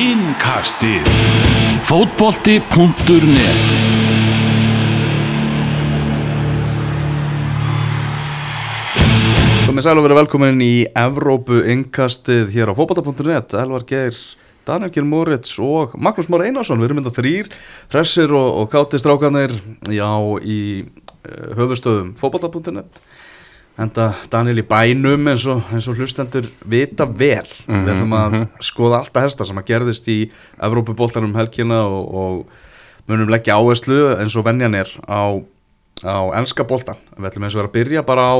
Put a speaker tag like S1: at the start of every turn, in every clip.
S1: Innkastið. Fótbolti.net
S2: Komið sæl og verið velkomin í Evrópu innkastið hér á fótbolta.net Elvar Geir, Daniel Geir Moritz og Magnús Már Einarsson. Við erum mynda þrýr, hressir og, og kátti strákanir Já, í uh, höfustöðum fótbolta.net Enda Daniel í bænum eins og, eins og hlustendur vita vel. Við ætlum að skoða alltaf hesta sem að gerðist í Evrópuboltanum helgina og, og munum leggja áherslu eins og venjan er á, á enska boltan Við ætlum eins og vera að byrja bara á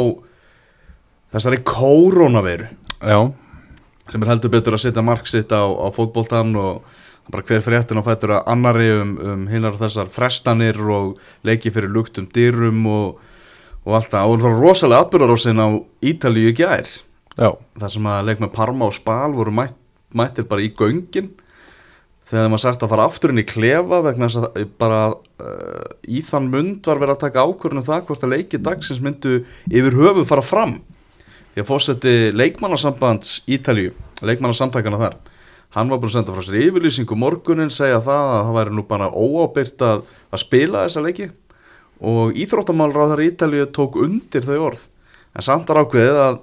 S2: þessari kórónaviru
S3: Já,
S2: sem er heldur betur að setja mark sitt á, á fótboltan og bara hver fréttin á fættur að annari um, um hinnar þessar frestanir og leiki fyrir luktum dyrum og, og allt það og það var rosalega atbyrðarósin á Ítalíu gær.
S3: Já,
S2: þar sem að leik með Parma og Spal voru mætt, mættir bara í göngin. Þegar þeim var sagt að fara aftur inn í klefa vegna þess að bara uh, í þann mund var verið að taka ákvörðinu það hvort að leiki dagsins myndu yfir höfuð fara fram. Því að fósetti leikmannasambands Ítalíu, leikmannasamtakana þar hann var búin að senda frá sér yfirlýsingu morgunin segja það að það væri nú bara óábyrgt að, að spila þessa leiki og íþróttamálráðar Ítalíu tók undir þau orð. En samt var ákveðið að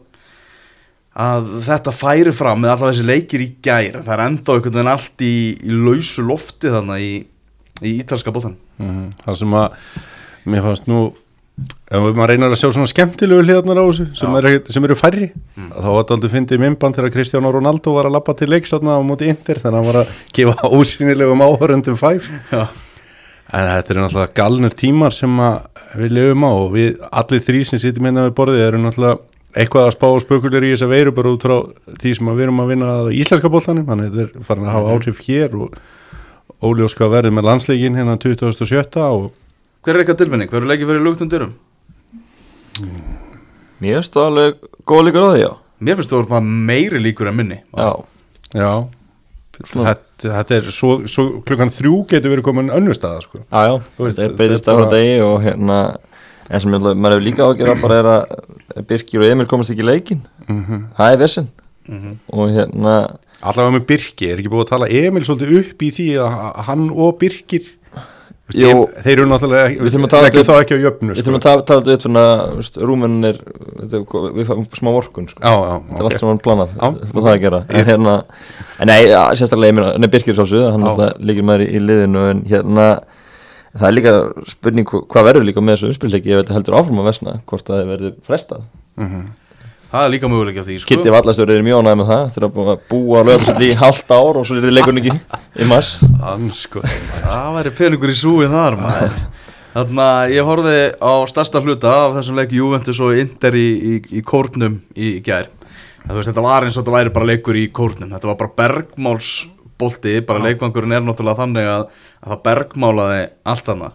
S2: að þetta færi fram með alla þessi leikir í gær. Það er ennþá einhvern veginn allt í, í lausu lofti þannig í, í ítalska bóttan
S3: mm það sem að mér fannst nú ef maður reynar að sjá svona skemmtilegu hliðarnar á þessu sem, er, sem eru færri þá var þetta aldrei fyndið myndband þegar Kristján Ronaldo var að lappa til leiks á móti Inter þannig að hann var að gefa ósynilegum áhörundum fæf
S2: Já,
S3: en þetta eru náttúrulega galnir tímar sem að við lifum á og við allir þrý sem sittum hérna við borðið eru náttúrulega eitthvað að spá og spökulir í þessa veiru bara út frá því sem að við erum að vinna að íslenska boltanum, þannig að þetta er farin að hafa áhrif hér og óljóska verði með landsleikin hérna 2017 og
S2: hver er eitthvað tilfinning? Hver er leikið fyrir luktum dyrum?
S4: Mér finnst það alveg góð líkur á því, já.
S2: Mér finnst þú að það meiri líkur en minni.
S4: Já,
S3: já. Þetta, þetta er svo, svo klukkan þrjú getur verið komin önnur staða sko.
S4: já, já
S3: Þú veist,
S4: Það er
S3: þetta er
S4: ára
S3: bara-
S4: degi og hérna En sem ég maður hefur líka á að gera bara er að Birkir og Emil komast ekki í leikin
S3: Mhm.
S4: Það er vesinn
S2: Mhm.
S4: Og hérna
S3: allavega með Birki, er ekki búið að tala Emil svolítið upp í því að að hann og Birkir
S4: Jú.
S3: þeir eru náttúrulega
S4: Við að tala
S3: leggjum þá ekki á jöfnu
S4: Við
S3: sko.
S4: þurfum að tala þetta upp ko- Við fáum smá vorkun sko.
S3: já, já,
S4: Þetta er allt sem hann planað. Það er það að gera En hérna En nei, ja, sérstaklega Emil Nei, Birkir svolsögð Hann líkir maður í, í liðinu En hérna Það er líka spurning hva- hvað verður líka með þessu umspilleiki Ég veit heldur áfram að vesna Hvort það verður frestað
S2: Það er líka möguleik af því sko.
S4: Kitty Vallastur er mjög ánægð með það Þeir eru búin að búa lögum í halvt ár og svo er þið leikurinn ekki í mars.
S3: Ansko
S2: Það væri peningur í súið þar maður. Þannig að ég horfði á stærsta hluta af þessum leik Juventus og Inter í, í, í kórnum í, gær. Veist, Þetta var eins og þetta væri bara leikur í kórnum. Þetta var bara bergmálsbolti bara leikvangurinn er náttúrulega þannig að, að það bergmálaði allt hana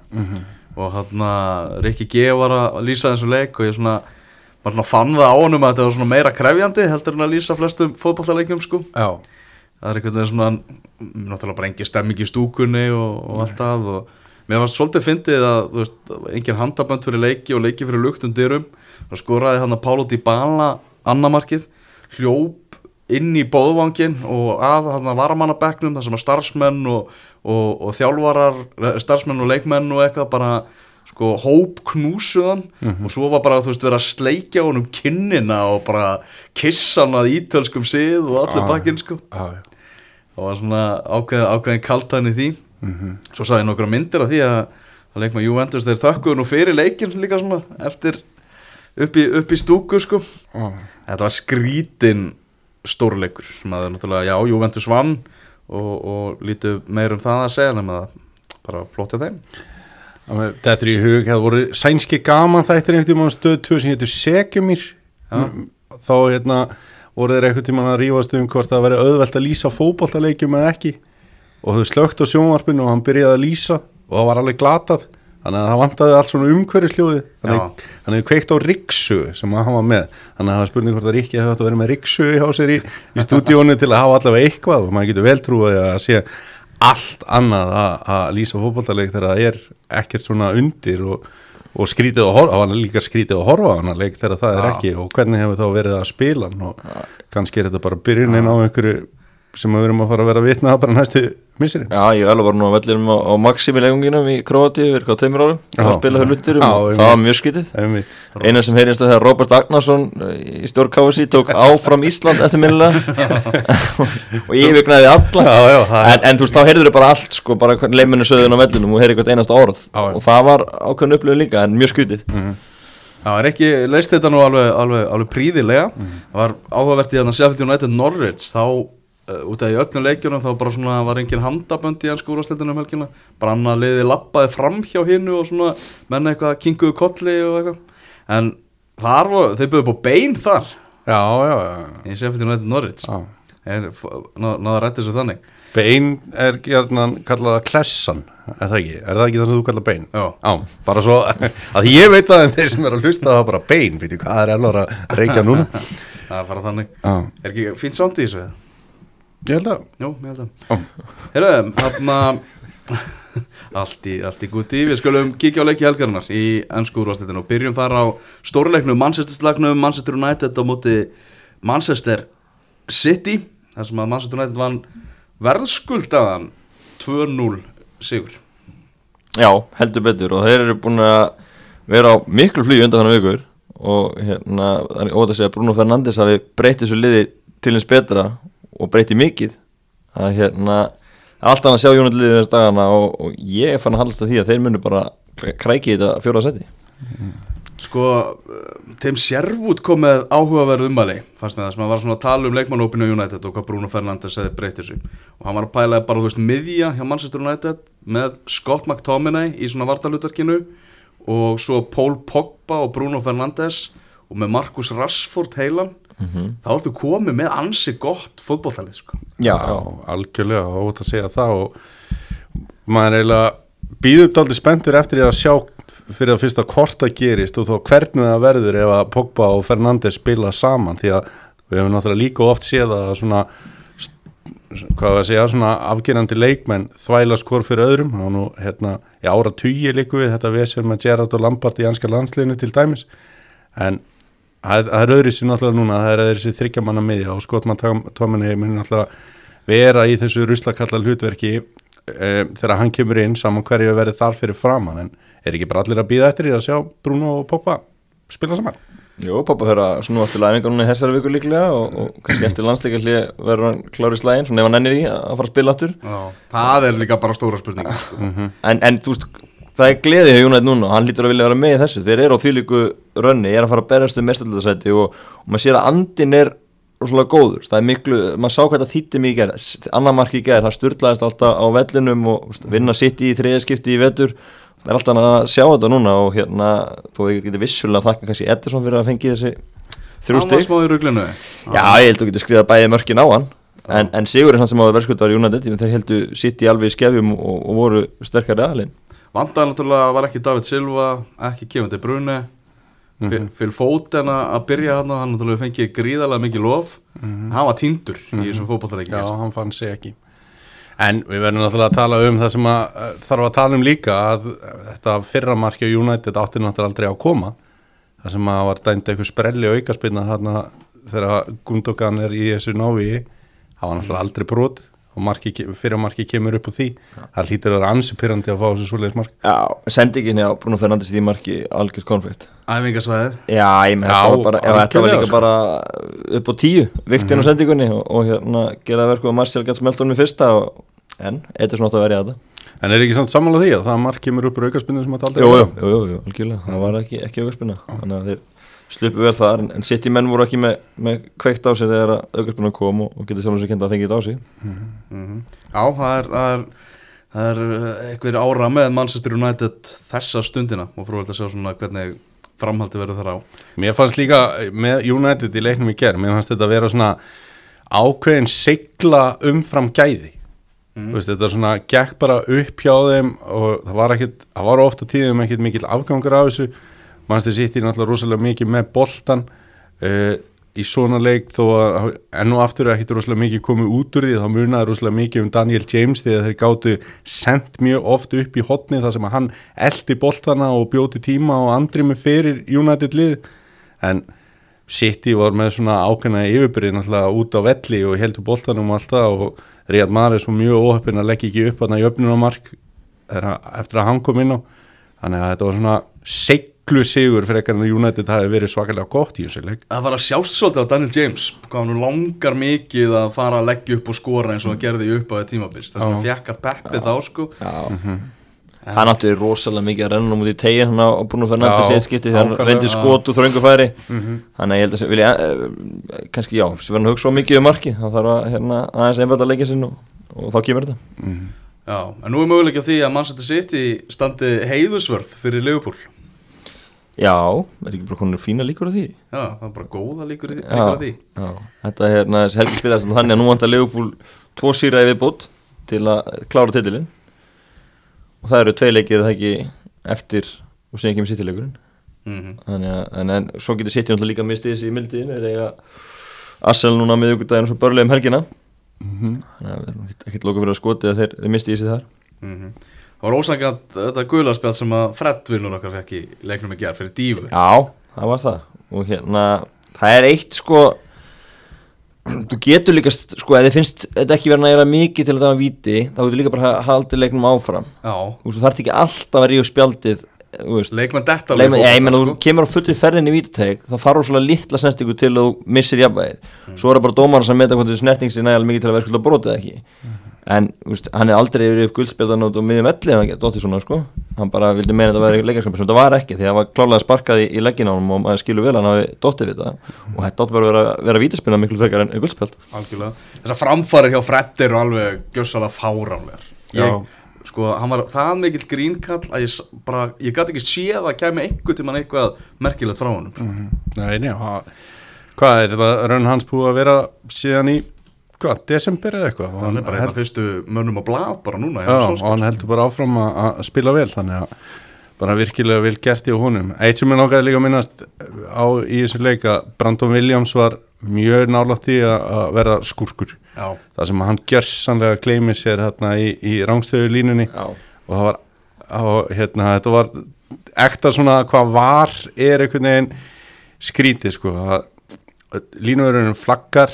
S2: og hann að Rikki G var að lýsa þessu leik og ég svona, svona fann það á honum að þetta var svona meira krefjandi heldur en að lýsa flestum fótballaleikjum sko.
S3: Já,
S2: það er einhvern veginn svona náttúrulega bara engin stemming í stúkunni og, og allt það og mér var svolítið fyndið að veist, engin handabönd fyrir leiki og leiki fyrir luktum dyrum. Og skoraði hann að Pálo Dybala annamarkið, hljóp inn í bóðvangin og að hann að varamannabekknum þar sem að starfsmenn og, og, og þjálfarar starfsmenn og leikmenn og eitthvað bara sko hóp knúsuðan og svo var bara þú veist verið að sleikja honum kinnina og bara kissa hann að ítölskum sið og allir
S3: Ah.
S2: bakkinn sko
S3: já.
S2: og var svona ákveð, ákveðin kaltan í því svo sagði nokkra myndir af því að, að leikma Juventus þeir þökkuðu nú fyrir leikin líka svona eftir upp í, upp í stúku sko
S3: Já.
S2: þetta var skrítin stórleikur sem að það er náttúrulega, já, Juventus vann og, og lítið meir um það að segja nema það bara flottið þeim
S3: Þetta er í hug, það voru sænski gaman þættir einhvern tímann stöð 2 sem heitur Segjumir þá hérna voru þeir einhvern tímann að rífast um hvort það væri auðvelt að lýsa fótballtaleikjum eða ekki. Og þau slögt á sjónvarpinu og hann byrjaði að lýsa og það var alveg glatað. Þannig að það vantaði allt svona umhverfisljóði þannig, þannig að kveikt á riksu sem hann var með. Þannig að það var spurning hvort að Rikki hefði átt að vera með riksu í, í stúdíónu til að hafa allavega eitthvað og maður getur vel trúið að sé allt annað að, að lýsa fótballtaleik þegar það er ekkert svona undir og, og skrítið að horfa, það var líka skrítið að horfa á hana leik þegar það er
S2: Já.
S3: ekki og hvernig hefur þá verið að spila hann og kannski er þetta bara byrjunin á einhverju sem við erum að fara að vera vitna að bara næstu misseri.
S4: Já, ég var bara nú á vellinum á, á Maxim í í Króati fyrir hvað tveimur árum? Og spilaði hluturum og það var mjög skytið
S3: Einmitt.
S4: Eina sem heyrjast að þegar Robert Agnarsson í stjórn KFC tók áfram Ísland eftir minnilega og ég viknaði alla.
S3: Já, já, það er
S4: en, en þú veist, þá heyrður þau bara allt sko, bara leiminu söðun á vellinum og heyrði hvert einasta orð.
S3: Já,
S4: og það var ákveðin upplifun líka en mjög skytið
S2: Það var ekki, leist þetta nú alveg, alveg, alveg príðilega Það var áhugavert í þannig að Sheffield United Norwich þá út af í öllum leikjunum þá bara svona var engin handabönd í ennsku úrvastildinu um helgina bara annað liði lappaði fram hjá hinnu og svona menn eitthvað kinkuðu kolli og eitthvað en þar var, þeir byrjuðu på bein þar
S3: Já, já, já,
S2: Sheffield United Norwich
S3: já.
S2: er, ná, náða að rætti þessu þannig
S3: Bein er gjarnan kallaða klessan, er það ekki? Er það ekki það sem þú kallar bein?
S2: Já.
S3: bara svo, að ég veit en þeir sem er að hlusta það bara bein, veitir hvað er alveg að reykja núna?
S2: það er að fara þannig
S3: Já,
S2: er ekki fínt sánd í þessu?
S3: Ég held að,
S2: Jú, ég held að.
S3: Ó.
S2: Herru, þarna allt í, allt í guti Við skulum kíkja á leiki helgarinnar í ennsku úrvastildinu og byrjum þar á stórleiknum Manchester slagnum, Manchester United á móti Manchester City þar sem að Manchester United vann verðskuldaðan 2-0 sigur.
S4: Já, heldur betur. Og þeir eru búin að vera á miklu flýju undan þannig vikur og hérna, er að segja að Bruno Fernandes hafi breytið svo liði til eins betra og breytið mikið að hérna, alltaf að sjá Jónat liðið þessu dagana og, og ég fann að haldast að því að þeir munu bara krækja í þetta fjóra seti
S2: Sko, Tim Sherwood kom með áhugaverð umæli fannst með það sem hann var svona að tala um leikmannópinu United og hvað Bruno Fernandes hefði breytt þessu. Og hann var að pæla bara, þú veist, miðja hjá Manchester United með Scott McTominay í svona vartalutverkinu og svo Paul Pogba og Bruno Fernandes og með Marcus Rashford heilan þá ertu komið með ansi gott fótbolltalið, sko.
S4: Já,
S3: já, algjörlega, ótt að segja það og maður eiginlega býður dálítið spenntur eftir því að sjá fyrir að fyrsta hvort það gerist og þó hvernig það verður ef að Pogba og Fernandes spila saman því að við hefum náttúrulega líka oft séð að svona hvað að segja, svona afgerandi leikmenn þvæla skor fyrir öðrum. Og nú hérna, í ára tugi líku við þetta við sem með Gerard og Lampard í anska landsliðinu til dæmis. En það það er öðru sér náttúrulega núna það er öðru sér þryggjamanna miðja og skotmann tóminni mun náttúrulega vera í þessu ruslakalla hlutverki e, þegar hann kemur inn saman hverju verið þar fyrir framann en er ekki bara allir að býða eftir því að sjá Bruno og Pogba spila saman?
S4: Jú, pappa höra snú aftur læfingunum í þessari viku líklega og, og kannski eftir landsleikarli verður hann klári slægin, svona ef hann ennir í að fara að spila aftur.
S2: Já, það er líka bara stóra spurning sko.
S4: en, en þú veist, það er gleðið hjá Jónætt núna og hann lítur að vilja vera með í þessu. Þeir eru á þýlíku rönni, er að fara að berast um mestarlöðasæti og, og maður sér að andin er rosalega góður, það er miklu maður sá hvað þetta þýtti mikið annar marki í gerð, það styrlaðist alltaf á vellinum og vinna sitt í þriðaskipti í vetur. Það er alltaf að sjá þetta núna og hérna, þú getur vissulega að þakka kannski Edison fyrir að fengi þessi þrjú
S2: Hann var
S4: stig.
S2: smá í ruglinu.
S4: Já, ég held að þú getur skrifað bæði mörkin á hann. En, en Sigur hann sem á verðskuldar í United þeir heldu sitt í alveg skefjum og, og voru sterkari aðalinn
S2: Vandaði náttúrulega var ekki David Silva, ekki Kevin De Bruyne. Mm -hmm. Phil Foden að byrja hann hann náttúrulega fengið gríðarlega mikið lof. Hann var týndur í þessum fótballtaleiki
S3: Já, hann fann sig ekki. En við verðum náttúrulega að tala um það sem að uh, þarf að tala um líka að uh, þetta fyrra marki á United átti náttúrulega aldrei að koma. Það sem að var dæmt eitthvað sprelli og aukaspinna þarna þegar Gundogan er í þessu návi það var náttúrulega aldrei brot og marki, fyrra marki kemur upp á því. Það hlýtur að vera ansipyrrandi að fá þessu svoleiðis mark.
S4: Já, sendingin hjá Bruno Fernandes í því marki algjörð konflikt.
S2: Æfingasvæðið?
S4: Já, ég með
S3: Já,
S4: þetta var bara, ef þetta var líka
S3: sko.
S4: bara upp á tíu viktin á sendingunni og, og hérna gera verku að Marcial gætt smelt honum í fyrsta og, en, eitthvað svona átt að verja þetta.
S3: En er ekki samt sammála því að það mark kemur upp á aukaspinnu sem að aldrei
S4: Jú, jú, jú, jú, jú, algjörlega, það var ekki, ekki aukarspinna þannig að þeir slupu vel þar en, en City menn voru ekki með, með kveikt á sér þegar aukarspinna kom og, og getur sjálfum sér kenda að fengið þetta á sig.
S2: Já, það er, það er, það er eh, einhver ára með Manchester United þessa stundina og frúvöld að sjá svona hvernig framhaldi verður þar á.
S3: Mér fannst líka með United í leiknum í gerð, mér fannst þetta að vera svona ákveðin sigla umfram gæði. Mm. veist, þetta svona gekk bara upp hjá þeim og það var ekkit, það var ofta tíðum ekkit mikil afgangur af þessu mannstu sitt í náttúrulega rosalega mikið með boltan uh, í svona leik þó að enn og aftur er ekkit rosalega mikið komið út úr því þá munaði rosalega mikið um Daniel James því að þeir gáttu sendt mjög oft upp í hotni þar sem að hann eldi boltana og bjóti tíma og andrimi fyrir United lið. En City var með svona ákveðna yfirbyrði náttúrulega út á velli og heldur boltanum alltaf og Ríad Maris var mjög óheppin að leggja ekki upp þarna í öfnunamark eftir að hann kom inn á. Þannig að þetta var svona seglu sigur fyrir ekkert að United hafi verið svakalega gott í þessu leik.
S2: Það var að sjást svolítið á Daniel James hvað hann langar mikið að fara að leggja upp og skora eins og að gerði upp á þetta tímabils. Þess að hann fjekk að peppið þá sko.
S4: Já. Hann átti rosalega mikið að renna mútið í tegin hann á Bruno Fernandes
S3: Já,
S4: í eitt skipti þegar hann reyndi skot og þröngu færi. Þannig að ég held að vilja uh, kannski já, sem verður að hugsa svo mikið um marki þá þarf að hérna, aðeins einfalda að leikja sinn og, og þá kemur þetta.
S2: Já, en nú er möguleik á því að Manchester City standi heiðusvörð fyrir Liverpool
S4: Já, er ekki bara konur fína líkur á því?
S2: Já, það er bara góða líkur, í,
S4: Já,
S2: líkur á því.
S4: já, þetta er hérna helgi spilast þannig að nú vantar Leopold tvo síra yfir bót til að klára titilinn. Og það eru tvei leikir það ekki eftir og síðan kemur sittileikurinn
S2: mm
S4: þannig að en, en svo getur sittið náttúrulega líka mistið þessi í mildiðin er eiga Arsenal núna miðugudaginn og svo börlega um helgina. Þannig að við erum ekkert- lóka fyrir að skoti að þeir, þeir mistið þessi þar.
S2: -hmm. Það var ósangað þetta guðlarspjall sem að Fred vinnur okkar fekk í leiknum í gerð fyrir dífu
S4: Já, það var það. Og hérna, það er eitt sko þú getur líka sko, ef þið finnst þetta ekki verið næra mikið til að það var víti, þá getur líka bara haldið leiknum áfram.
S2: Já,
S4: þú þarft ekki alltaf að ríða spjaldið þú veist,
S2: leikmenn detta
S4: leikmenn, já, ég menn, þú kemur á fullri ferðinni í vítateg þá þarf svona litla snertingu til að þú missir jafnvægið, svo það en veist, hann er aldrei yfir upp guldspjaldan út og miðjum elli ef hann gett dóttið svona sko. hann bara vildi meina að þetta væri leikarskapur sem þetta var ekki því að það var klálega sparkað í, í leggin á hann og maður skilur vel hann hafi dóttið við þetta og þetta átti bara að vera, vera vítaspinna miklu frekar en
S2: Algjörlega. Þessar framfarir hjá Fred eru alveg gjössalega fáránlegar. Sko, hann var það mikill grínkall að ég bara, ég gæti ekki séð að kæmi einhvern tímann eitthvað merkilegt frá honum sko.
S3: Nei, nei, ha- hvað er þetta raun hans búið að vera síðan í hvað, desember eða eitthvað
S2: hann er bara af fyrstu mönnum á blað bara núna
S3: Já,
S2: hérna,
S3: og hann heldur bara áfram að, að spila vel þannig að bara virkilega vel gert í honum. Eitt sem er nokkað líka að minnast á í þessu leika, Brandon Williams var mjög nálátt í að að verða skúrkur,
S2: Já,
S3: það sem hann gjörsanlega gleymið sér hérna í, í rángstöðu línunni
S4: Já,
S3: og það var og, hérna, þetta var ekta svona hvað var er einhvern veginn skrítið sko að línuverðurinn flaggar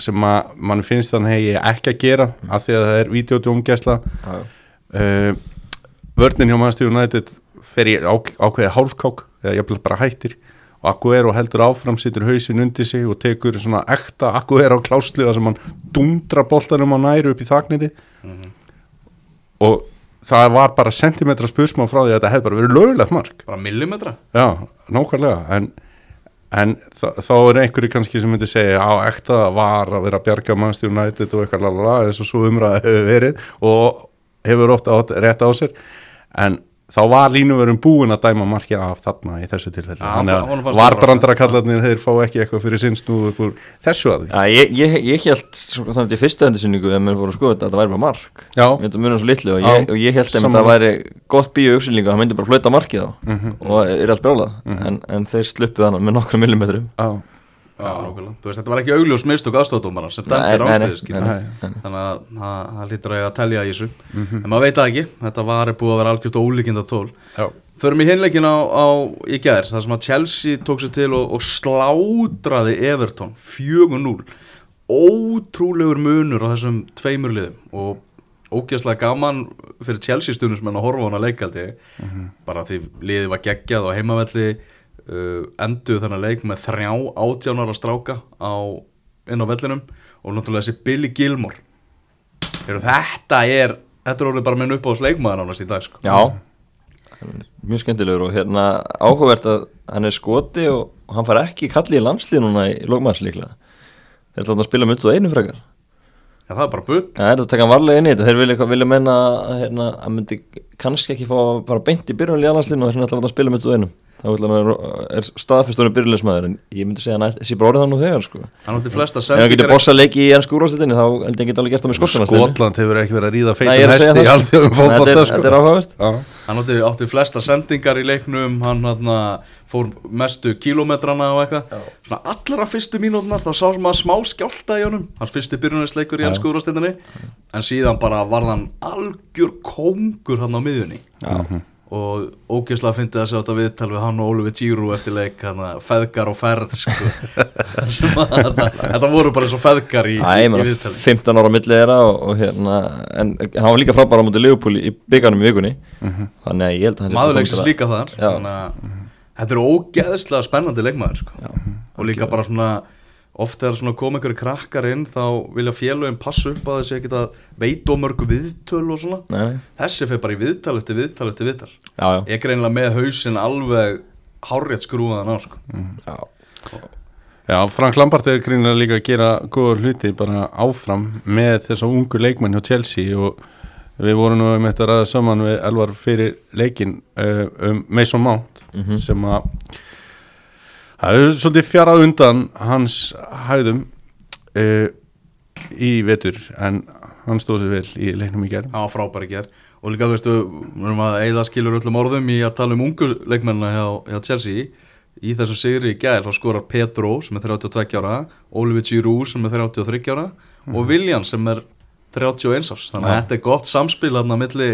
S3: sem að mann finnst þannig hegi ekki að gera af því að það er videodjómgæsla uh, vörnin hjá Manchester United fer í ákveði hálfkák eða jafnvel bara hættir. Og Aguero heldur áfram, situr hausin undir sig og tekur svona ekta Aguero klásliða sem hann dundra boltanum á næru upp í þagniti og það var bara sentimetra spursmá frá því að þetta hefði bara verið lögulegt mark.
S2: Bara millimetra?
S3: Já, nákvæmlega en, en þá er einhverju kannski sem myndi segja á ekta var að vera að bjarga United og eitthvað lalala eins og svo umræða hefur verið og hefur ofta átt rétt á sér. En þá var línuverum búin að dæma markið af þarna í þessu tilfelli. Þannig að
S2: fannst það
S3: varbrandara kallarnir þeir fá ekki eitthvað fyrir sinn snúð upp úr þessu að því?
S4: Já, ég, ég, ég held þannig til fyrstu endursynningu þegar mér fóru að skoða þetta að það væri bara mark.
S3: Já.
S4: Ég held að munum svo litlu og ég, og ég held að það væri gott bíu uppsynningu að það myndi bara flöta markið á
S3: Mhm.
S4: og er allt brálað en, en þeir sluppu þannig með nokkra millimetrum.
S2: Þú veist, þetta var ekki augljós mistök aðstofdómara sem
S4: nei, nei.
S2: þannig að það það hlýtur að að telja í þessu. En maður veit það ekki, þetta var búið að vera algjört ólíkinda tól Förum í hinleikin á, á í gær þar sem að Chelsea tók sér til og, og slátraði Everton 4-0 ótrúlegur munur á þessum tveimur liðum og ógeðslega gaman fyrir Chelsea stundum sem hann að horfa á hana leikaldi bara því liðið var geggjað á heimavelli uh, enduð þennan leik með þrjá átjánara stráka á, inn á vellinum og náttúrulega þessi Billy Gilmore. Heru, þetta er þetta er orðið bara minn upp á sleikmaður ánast í dag sko.
S4: Já, mjög skemmtilegur og hérna áhugavert að hann er skoti og, hann far ekki kalli í landslið núna í lókmanns líklega. Þeir ætla að spila mynd og einu frekar.
S2: Já, það er bara butt
S4: Það er að taka hann varlega inn í þetta. Þeir vilja, vilja menna að hérna, hann myndi kannski ekki fá að fara beint í byrjunlega í landslinu og þess vegna ætla hann að spila mynd og einu er staðfestunum byrjulegismæður en ég myndi segja að hann sé bara orðið hann nú þegar sko.
S2: Hann átti flesta
S4: ef hann getur
S2: sendingar
S4: bossa leiki í ennsku úrvarsleitinni þá held ég geti alveg gert það með skottunum
S3: Skotland hefur ekki verið að ríða feitum hesti í
S4: það, sko. Þetta er-
S3: fótbolta
S4: þetta er áhugavert.
S3: Já.
S2: Hann átti, átti flesta sendingar í leiknum Hann hana, fór mestu kílómetrana og eitthvað allra fyrstu mínútunar þá sá sem að smá skjálta í honum Hans fyrsti byrjunarsleikur í ennsku úrvastendinni En síðan bara varð hann algjör kóngur hann á miðjunni
S4: Já.
S2: Og ógeðslega fyndið að sjá þetta viðtal við hann og Ólifi Tíru eftir leik hana, feðgar og ferð sko. Sem að þetta, voru bara eins og feðgar í,
S4: Æ,
S2: í, viðtali
S4: 15 ára á milli þeirra og, og hérna en hann var líka frábæra á mútið Leopold í byggarnum í vikunni þannig að ég held að hann til
S2: líka þar
S4: Já.
S2: þannig að þetta er ógeðslega spennandi leikmaður sko. og líka bara svona oft þegar svona koma einhverju krakkar inn þá vilja félögin passa upp að þessi ekkert að veit og mörgu viðtöl og svona.
S4: Að- Nei, nei.
S2: þessi fyrir bara í viðtal eftir viðtal eftir viðtal.
S4: Já, já,
S2: ég er greinilega með hausinn alveg hárrétt skrúfaðan á sko.
S4: já.
S3: Já, Frank Lampard er greinlega líka að gera góður hluti bara áfram með þessa ungu leikmenn hjá Chelsea og við vorum nú um þetta ræða saman við Elvar fyrir leikin uh, um Mason Mount sem að það er svolítið fjarað undan hans hæðum uh, í vetur en hann stóð sér vel í leiknum í gerð
S2: á frábæri ger og líka þú veistu, við erum að eigða skilur öllum orðum í að tala um ungu leikmennina hjá, hjá Chelsea. Í þessu sigri í gær þá skorar Pedro sem er 32 ára Oliver Giroud sem er 33 ára og William sem er 31 árs. Þannig að þetta er gott samspil aðna milli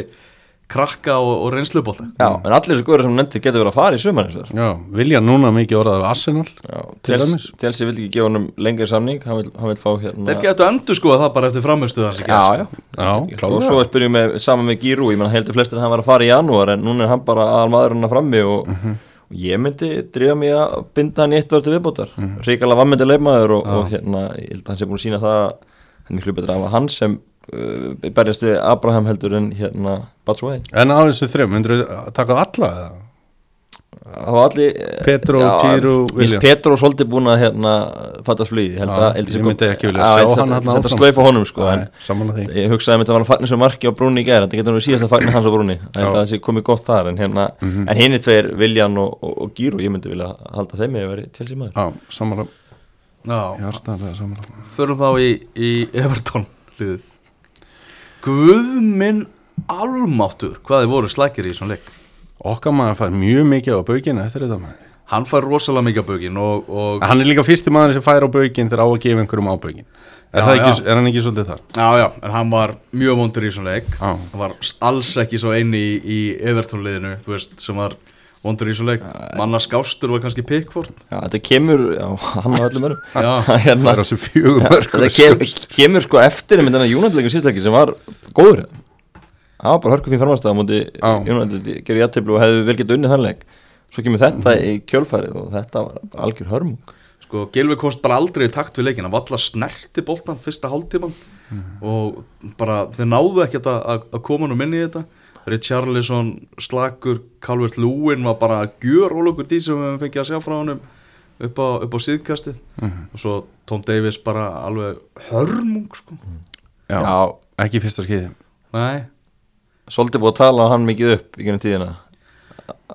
S2: krakka og, og reynslubólta
S4: Já, en allir þessu góður sem hún nefndi getur verið að fara í sumar eins og þess
S3: Já, vilja núna mikið orðað af Arsenal
S4: Já,
S3: Til dæmis.
S4: Telsi vil ekki gefa honum lengri samning hann vil, hann vil fá hérna
S2: þeir getur endur sko það bara eftir þessi
S4: Já, já,
S3: Já,
S4: og
S3: klálega.
S4: svo spyrjum við saman með Giroud, ég menn heldur flestir að hann var að fara í janúar en núna er hann bara aðal maðurinn að frammi og, og ég myndi drífa mig að binda hann í eitt til viðbótar. Mm -hmm. ríkala vammyndi leifmaður og, og hérna, ég held að hann sé búin að sína það að hann er miklu betra að hann sem uh, berjast við Abraham heldur en hérna Batshuayi
S3: En á þessu þrejum, myndur þú taka það alla eða?
S4: Það var allir
S3: Pedro, Giroud, William.
S4: Petro svolítið búin að hérna, fattast flýði
S3: Já, ég myndi ekki vilja sjá hann þarna
S4: Þetta
S3: áfram.
S4: slaufa honum sko en
S3: Samanlega því
S4: Ég hugsaði að þetta var að fagna sem marki á brúni í gæra Þetta getur nú síðast að fagna hans á brúni Það er sé komið gott þar En, hérna,
S3: Mhm.
S4: en hinn er tveir Viljan og, og, og Gíru Ég myndi vilja halda þeim með að vera til símaður
S3: Já, samanlega
S2: já.
S3: Hjartar, samanlega
S2: förum þá í, í Everton hliðið Guð minn almáttur hvað þið voru slækir í þessum leik?
S3: Okkar maður fær mjög mikið á baukina eftir þetta maður.
S2: Hann fær rosalega mikið á bögin og, og
S3: Hann er líka fyrsti maður sem fær á baukinn þegar á að gefa einhverjum á baukinn. Er,
S2: Já,
S3: ekki, er hann ekki svolítið þar?
S2: já já, en hann var mjög vondur í þessum leik.
S3: Já.
S2: hann var alls ekki svo eini í, í Everton liðinu, þú veist, sem var vondur í þessum leik, manna skástur var kannski Pickford.
S4: Já, þetta kemur, já, hann á öllum örum
S2: Já.
S4: hérna,
S3: er
S4: Þetta kem, kemur sko eftir með þennan Júnatleikin síðleiki sem var góður. Það var bara hörku fín farmastæða múti
S3: Já.
S4: Júnatleikin gerir jættiblu og hefði vel getið unnið þannleik Svo kemur þetta í kjölfærið og þetta var algjör hörmung.
S2: Sko, Gilvi komst bara aldrei í takt við leikin hann var alltaf snerti boltan fyrsta hálftíman og bara þeir náðu ekkert að, að- að koma nú inn í þetta Richarlison, Slagur Calvert Lúin var bara gjör ólökur því sem við höfum fengið að sjá frá honum upp á, upp á síðkastið. Og svo Tom Davis bara alveg hörmung sko.
S3: Já,
S4: Já.
S3: ekki fyrsta skeiði
S2: nei,
S4: Svolítið búið að tala á hann mikið upp í gennum tíðina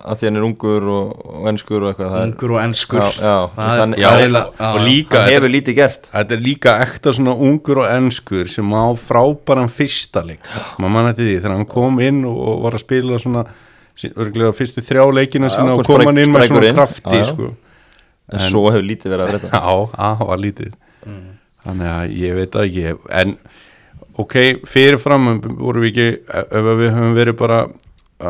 S4: að því hann er ungur og, og enskur og eitthvað er-
S2: ungur og enskur.
S4: Já, já,
S2: er-
S4: þannig-
S3: Já,
S2: er
S3: og, líka
S4: Hann hefur lítið gert.
S3: Þetta er líka ekta svona ungur og enskur sem á frábæran fyrsta leik. Maður mann eftir því þegar hann kom inn og var að spila svona örugglega fyrstu þrjá leikina sína og kom hann inn með svona krafti sko.
S4: En, svo hefur lítið verið að breyta.
S3: Já, það var lítið. Þannig að ég veit það ekki. En ok, fyrirfram vorum við ekki, ef við höfum verið bara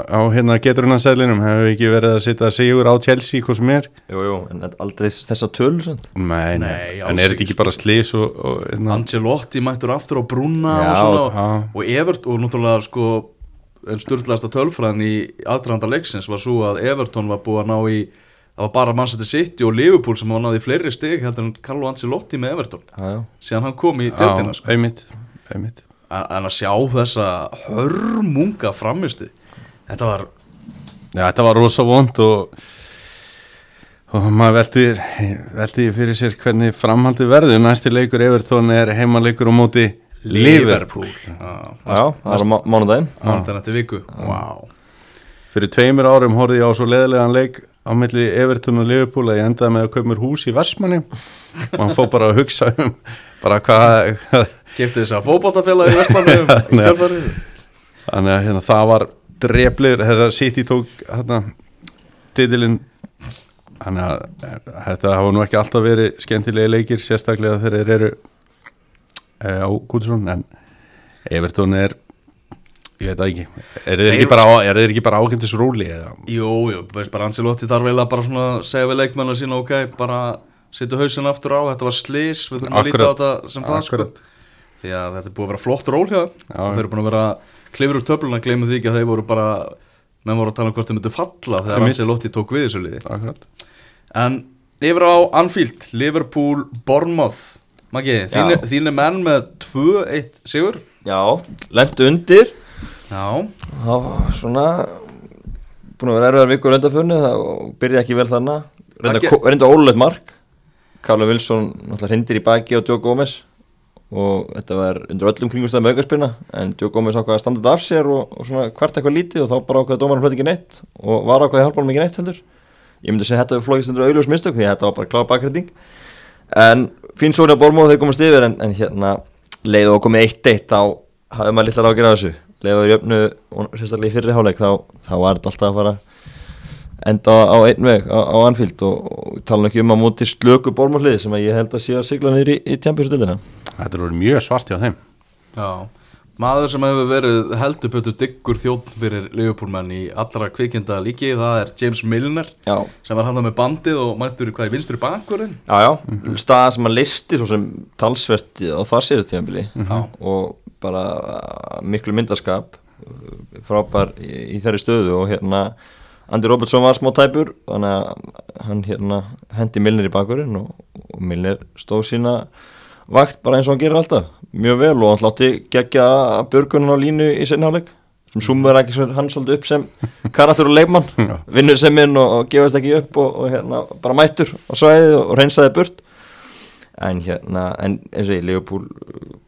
S3: á hérna geturunnarsælinum hefum við ekki verið að setja sigur á Chelsea hvað sem er?
S4: Jú, jú, en aldrei þessa töl sant?
S3: Nei, nei, en er þetta
S2: ekki,
S3: ekki bara slís og, og hérna,
S2: Ancelotti mættur aftur á brúna
S4: Já,
S2: og svona
S3: já.
S2: og Evert og náttúrulega sko en sturðlæsta tölfræðin í aðdraðanda leiksins var svo að Everton var búið að ná í það var bara Manchester City og Liverpool sem var náði fleiri stig heldur en Carlo Ancelotti með Everton
S4: Já, já.
S2: síðan hann kom í deltina sko.
S3: einmitt, einmitt.
S2: En að sjá þessa hörmunga framistu þetta var
S3: Já, þetta var rosa vond og, og maður veldi, veldi fyrir sér hvernig framhaldi verður. Næsti leikur Evertón er heimaleikur á móti Liverpool.
S2: Já,
S4: Já, það var mánudaginn.
S2: Mánudaginn eftir viku. Wow.
S3: Fyrir tveimur árum horfði ég á svo leðilegan leik á milli Evertón og Liverpool að ég endaði með að kaupa mér hús í Vestmanni. Og hann fór bara að hugsa um bara hvað
S2: kefti þess að fótballtafélagi í Vestmannu
S3: Já, þannig að hérna, það var dreflir, þetta City tók hérna, titilinn þannig að eh, þetta hafa nú ekki alltaf verið skemmtilegi leikir sérstaklega þegar þeir eru e, á Gúdsson en Evertón er Ég veit það ekki Er þeir ekki bara, bara ákendis rúli eða?
S2: Jú, jú, bara Ancelotti þarf eiginlega bara svona að segja við leikmennar sína ok, bara setja hausin aftur á, þetta var slis, við þurfum að líta á þetta sem það sko. Því að þetta er búið að vera flott ról og þeir eru búin að vera klifur úr töfluna, gleymum því ekki að þeir voru bara menn voru að tala um hvort þeir myndu falla þegar. Ancelotti tók við þessu liði.
S3: Akkurat.
S2: En yfir á Anfield, Liverpool, Bournemouth. Maggi, þínu, þínu menn með 2-1 sigur.
S4: Já, lendu undir.
S2: Já,
S4: Það var svona búin að vera erfiðar vikur undanförni það byrjaði ekki vel þarna. Reynda, ólulegt mark. Karla Wilson hindir í baki á Joe Gomez og þetta var undir öllum kringumstæðum aukarspilna en Joe Gomez ákvaði að standa þetta af sér og, og svona hvert eitthvað lítið og þá bara ákvaði dómarinn hlut ekki neitt og var ákvaði hjálpa hann ekki neitt heldur. Ég myndi segja að þetta var flókist undir augljós mistök því að þetta var bara kláð bakræting en fín svo að Bormóð þeir komast yfir en, en hérna leið og komið 1-1 þá hafði maður litlar ágjör af þessu. Leið og jöfnu og sérstaklega í fyrri háleik þá, þá var þetta alltaf að fara enda á einn veg á, á Anfield og, og tala ekki um að móti slöku Bormóðlið sem að ég held að sé að sigla niður í, í tjampiðsutildina
S3: Þetta er mjög svart hjá þeim.
S2: Já. Maður sem hefur verið heldur pötu diggur þjótt fyrir Liverpoolmenn í allra kvikinda líki, það er James Milner
S4: Já,
S2: sem var hann með bandið og mættur í hvað í vinstri bakverðin
S4: já, já, staða sem að listi svo sem talsvert á þar síðast tímabili
S2: Já.
S4: og bara uh, miklu myndaskap uh, frábær í, í þeirri stöðu og hérna Andy Robertson var smá tæpur þannig að hann hérna hendi Milner í bakurinn og, og Milner stóð sína vakt bara eins og hann gerir alltaf. Mjög vel og hann hlátti gegja björgunum á línu í senniháleik sem sumur ekki hann svolítið upp sem karakter og leikmann, vinnur sem inn og, og gefast ekki upp og, og hérna bara mættur á svæðið og, reynsaði burt. En hérna, en eins og ég Leopold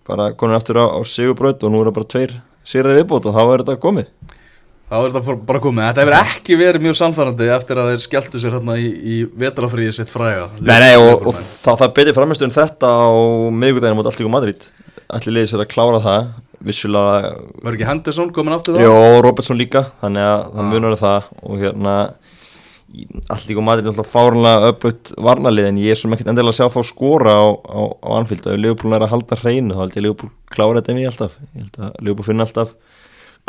S4: bara konur aftur á, á sigurbraut og nú er það bara tveir sigrar viðbót og þá er þetta komið
S2: þá er þetta bara- komið. Þetta hefur ekki verið mjög sannfærandi eftir að þeir skelltu sér hérna í, í vetrafríði sitt fræga.
S4: Nei, nei, og, og það, það betið framistu en þetta á miðvikudaginu mot Alltíku Madrid. Allir liðið sér að klára það vissulega,
S2: var ekki Henderson komin aftur þá?
S4: jó, Robertson líka þannig að það
S2: Ah.
S4: munar það. Og hérna Alltíku Madrid er alltaf fárunlega öflugt varnalið en ég er svo ekkert endilega að sjá þá skora á, á, á Anfield. Ef Leopold er að halda hreinu þá held ég Leopold klára þetta við alltaf ég held að Leopold finna alltaf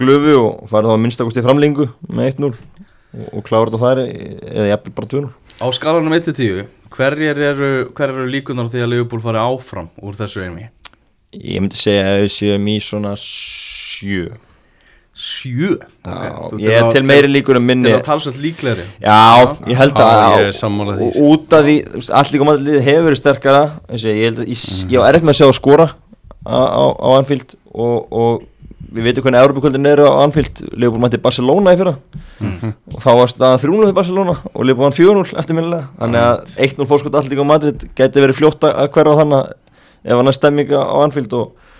S4: glöfu og fara þá að minnstakosti framlingu með 1-0 og, og klára þetta þar eða jafnvel bara 2-0
S2: á skalanum 1-10 hverjir eru, hver eru líkunar því að Liverpool fari áfram úr þessu einmi?
S4: Ég myndi segja að við séum í svona sjö.
S2: Sjö?
S4: Já,
S2: Þú-
S4: Ég er til meiri líkur en minni.
S2: til að talsvægt líklegri.
S4: Já, ég held að
S3: er
S4: út af því, allir komandi liðið hefur verið sterkara ég held að ég, var erfitt með að sjá að skora á, á, á Anfield og, og við veitum hvernig Európa-kvöldin eru á Anfield. Leopold mætti Barcelona í fyrra. Og þá var staðan 3-0 fyrir Barcelona og Leopold vann 4-0 eftirminnilega. Þannig að 1-0 fórskot allir á Madrid geti verið fljótt að hverfa þannig ef hann er stemminga á Anfield og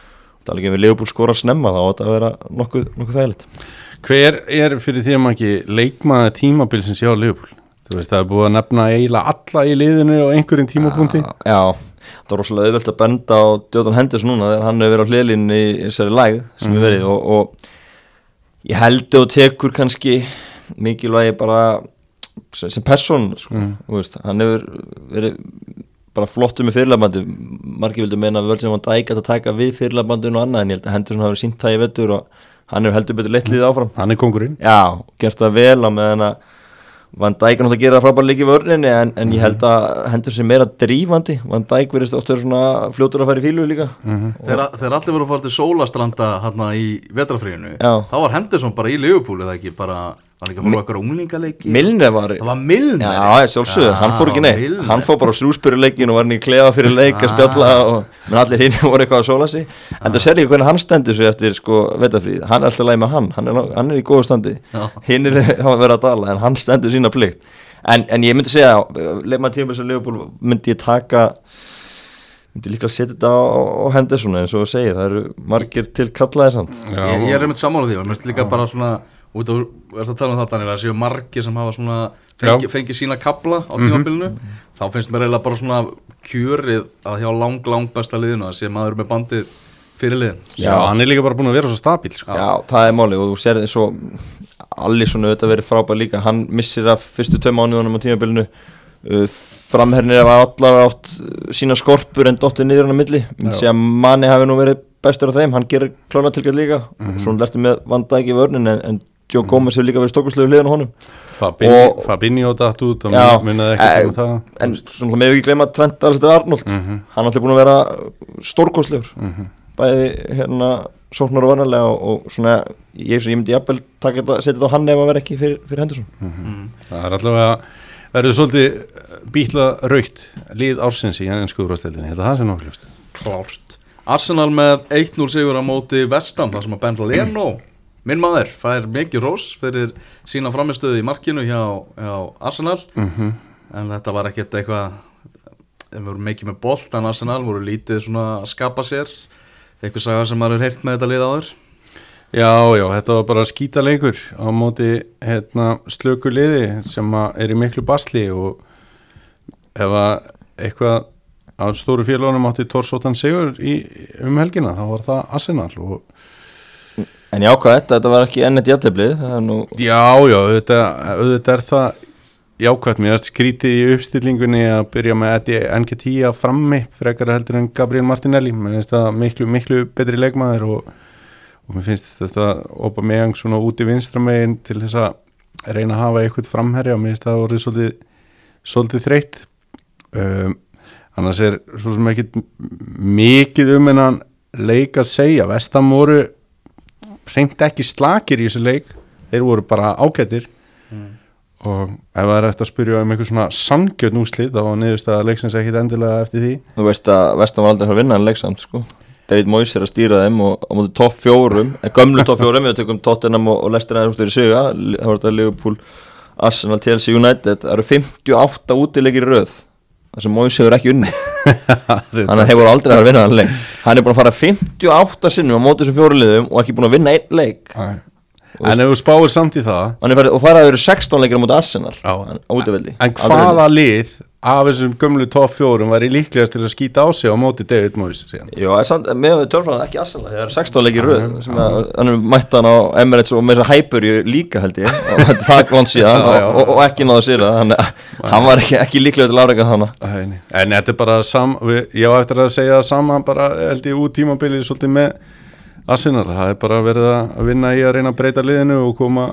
S4: tala ekki um við Leopold skora snemma þá á þetta að vera nokkuð, nokkuð þægilegt.
S3: Hver er fyrir því að maður ekki leikmaða tímabil sem sé á Liverpool? Þú veist, það er búið að nefna eiginlega alla í liðinu á einhverjum tímapunkti.
S4: Já, það var rosalega auðvelt að benda á Djóðan Henderson núna þegar hann hefur verið á hliðlinn í þessari læg sem við verið og, og ég held að tekur kannski mikilvægi bara sem, sem person sko, þú veist, hann hefur verið bara flottu með fyrirlabandi margir vildu meina að Virgin van Dijk ætti að taka við fyrirlabandinu og annað en ég held að Henderson hafi sínt það í vettur og hann hefur heldur betur leitt liðið áfram.
S3: Hann er kongurinn
S4: Já, gert það vel á meðan að Van Dijk er náttúrulega að gera það frábæra líki í vörninni en, en ég held að hendur sér meira drífandi. Van Dijk verðist oft verið svona fljótur að fara í fílu líka.
S2: Þegar, þegar allir voru að fara til sólastranda hérna í vetrafríðinu þá var Henderson bara í Liverpool eða ekki? Bara, var hann ekki að horfa okkar unglingaleiki
S4: Milner var
S2: það var Milner?
S4: Já, sjálfsögðu, hann fór ekki neitt.
S2: Milner.
S4: Hann fór bara á srúspyruleikin og var hann í klefa fyrir leik að spjalla og menn allir hinn voru eitthvað að sóla sig. En það sér ekki hvernig hann stendur svo eftir sko vetafríð Hann er alltaf læg með hann, hann er, hann er í góðu standi.
S2: Já.
S4: Hinn er hafa verið að dala en hann stendur sína plikt. En, en ég myndi segja, leikmann tíma sem Leopold myndi ég taka myndi líka að setja þetta á, á Henderson eins og þú segir, það eru margir til kallaðir samt.
S2: Ég, ég er einmitt sammála því og mér finnst líka bara svona út af, verðst að tala um það Daniel að séu margir sem hafa svona fengi,
S3: Já.
S2: fengi sína kabla á tímabilinu. Þá finnst mér eiginlega bara svona kjörið að hjá lang, lang besta liðinu að sé maður með bandið fyrir liðin.
S3: Já, hann er líka bara búin að vera svo stabíl sko.
S4: Já, það er máli og þú sér eins og Allison auðvitað verið frábær líka. Hann missir af fyrstu tvei mánuðunum á tímabilinu. Uh, framhernir af allar átt sína skorpur en dottið niður hann á milli. Að manni hafi nú verið bestur af þeim, hann gerir klána tilgætt líka.
S3: Mhm.
S4: og svona lertu með vanda ekki vörnin en, en Joe Gomez hefur líka verið stokkurslegu hliðan á honum.
S3: Fabinho,
S4: Og-
S3: Fabinho datt út og
S4: Já,
S3: munnaði
S4: eh,
S3: ekki um það.
S4: en svona með ekki gleyma Trent Arnold.
S3: Mhm.
S4: hann er alltaf búin að vera stórkostlegur. Bæði hérna sóknar og varnalega og, og svona ég, ég myndi jafnvel taka þetta, setja þetta á hann ef að vera ekki fyrir, fyrir Henderson.
S3: Það er allavega verður svolítið bítla raukt lið ársins í ennsku úrvasteldinni, þetta það sé nokkuð ljóst.
S2: Klárt. Arsenal með 1-0 sigur á móti Vestam þar sem að Ben Leno minn maður fær mikið rós fyrir sína framistöðu í markinu hjá, hjá Arsenal.
S3: Mhm.
S2: en þetta var ekkert eitthvað þeim voru mikið með bolt en Arsenal voru lítið svona að skapa sér. Eitthvað saga sem maður er heyrt með þetta lið áður?
S3: Já, já, þetta var bara skítaleikur á móti hérna, slöku liði sem að er í miklu basli og ef að eitthvað á stóru félagunum átti Torsóttan Sigur í, um helgina, þá var það Arsenal og
S4: en já, hvað þetta, þetta var ekki ennett er nú,
S3: Já, já, auðvitað, auðvitað er það jákvæmt, mér skrítið í uppstillingunni að byrja með Eddie Nketiah frammi frekar heldur en Gabriel Martinelli. Mér finnst það miklu, miklu betri leikmaður og, og mér finnst þetta opa meðang svona út í vinstramegin til þess að reyna að hafa eitthvað framherja. Og mér finnst það orðið svolítið, svolítið þreytt. Um, annars er svo sem ekki mikið um hennan leik að segja, vestam voru hreint ekki slakir í þessu leik. Þeir voru bara ágættir og ef það er eftir að spyrja um eitthvað svona sangjörn úslið þá var niðurst að leiksins ekkit endilega eftir því.
S4: Þú veist að Vestam var aldrei að fara að vinna hann leiksamt sko. David Moyes er að stýra þeim og á móti topp fjórum, gömlu topp fjórum við tökum Tottenham og, Leicester aðeins í söga það var þetta Liverpool, Arsenal, Chelsea United, það eru 58 útileikir í röð þar sem Moyes hefur ekki unni þannig að þeir voru aldrei að vinna hann leik hann er búin að fara 58 sinnum á móti þessum fjóru liðum og ekki búin að vinna einn leik.
S3: En ef þú spáir samt í það
S4: farið- og það er að vera 16 leikir á móti Arsenal á útivelli.
S3: En hvaða lið af þessum gömlu topp fjórum væri líklegast til að skýta á sig á móti David Moyes
S4: það samt, með við tölfræðan ekki Arsenal það er 16 leikir röð sem að hann er mætt hann á Emirates og með þess að hæpur líka held ég og það ekki náðu sér það þannig að hann var ekki, ekki líklega til afreika þannig
S3: Æ, nei. en þetta er bara sam, við, ég á eftir að segja það sama bara held ég út tímabilið svolítið með Arsenal, það er bara verið að vinna í að reyna að breyta liðinu og koma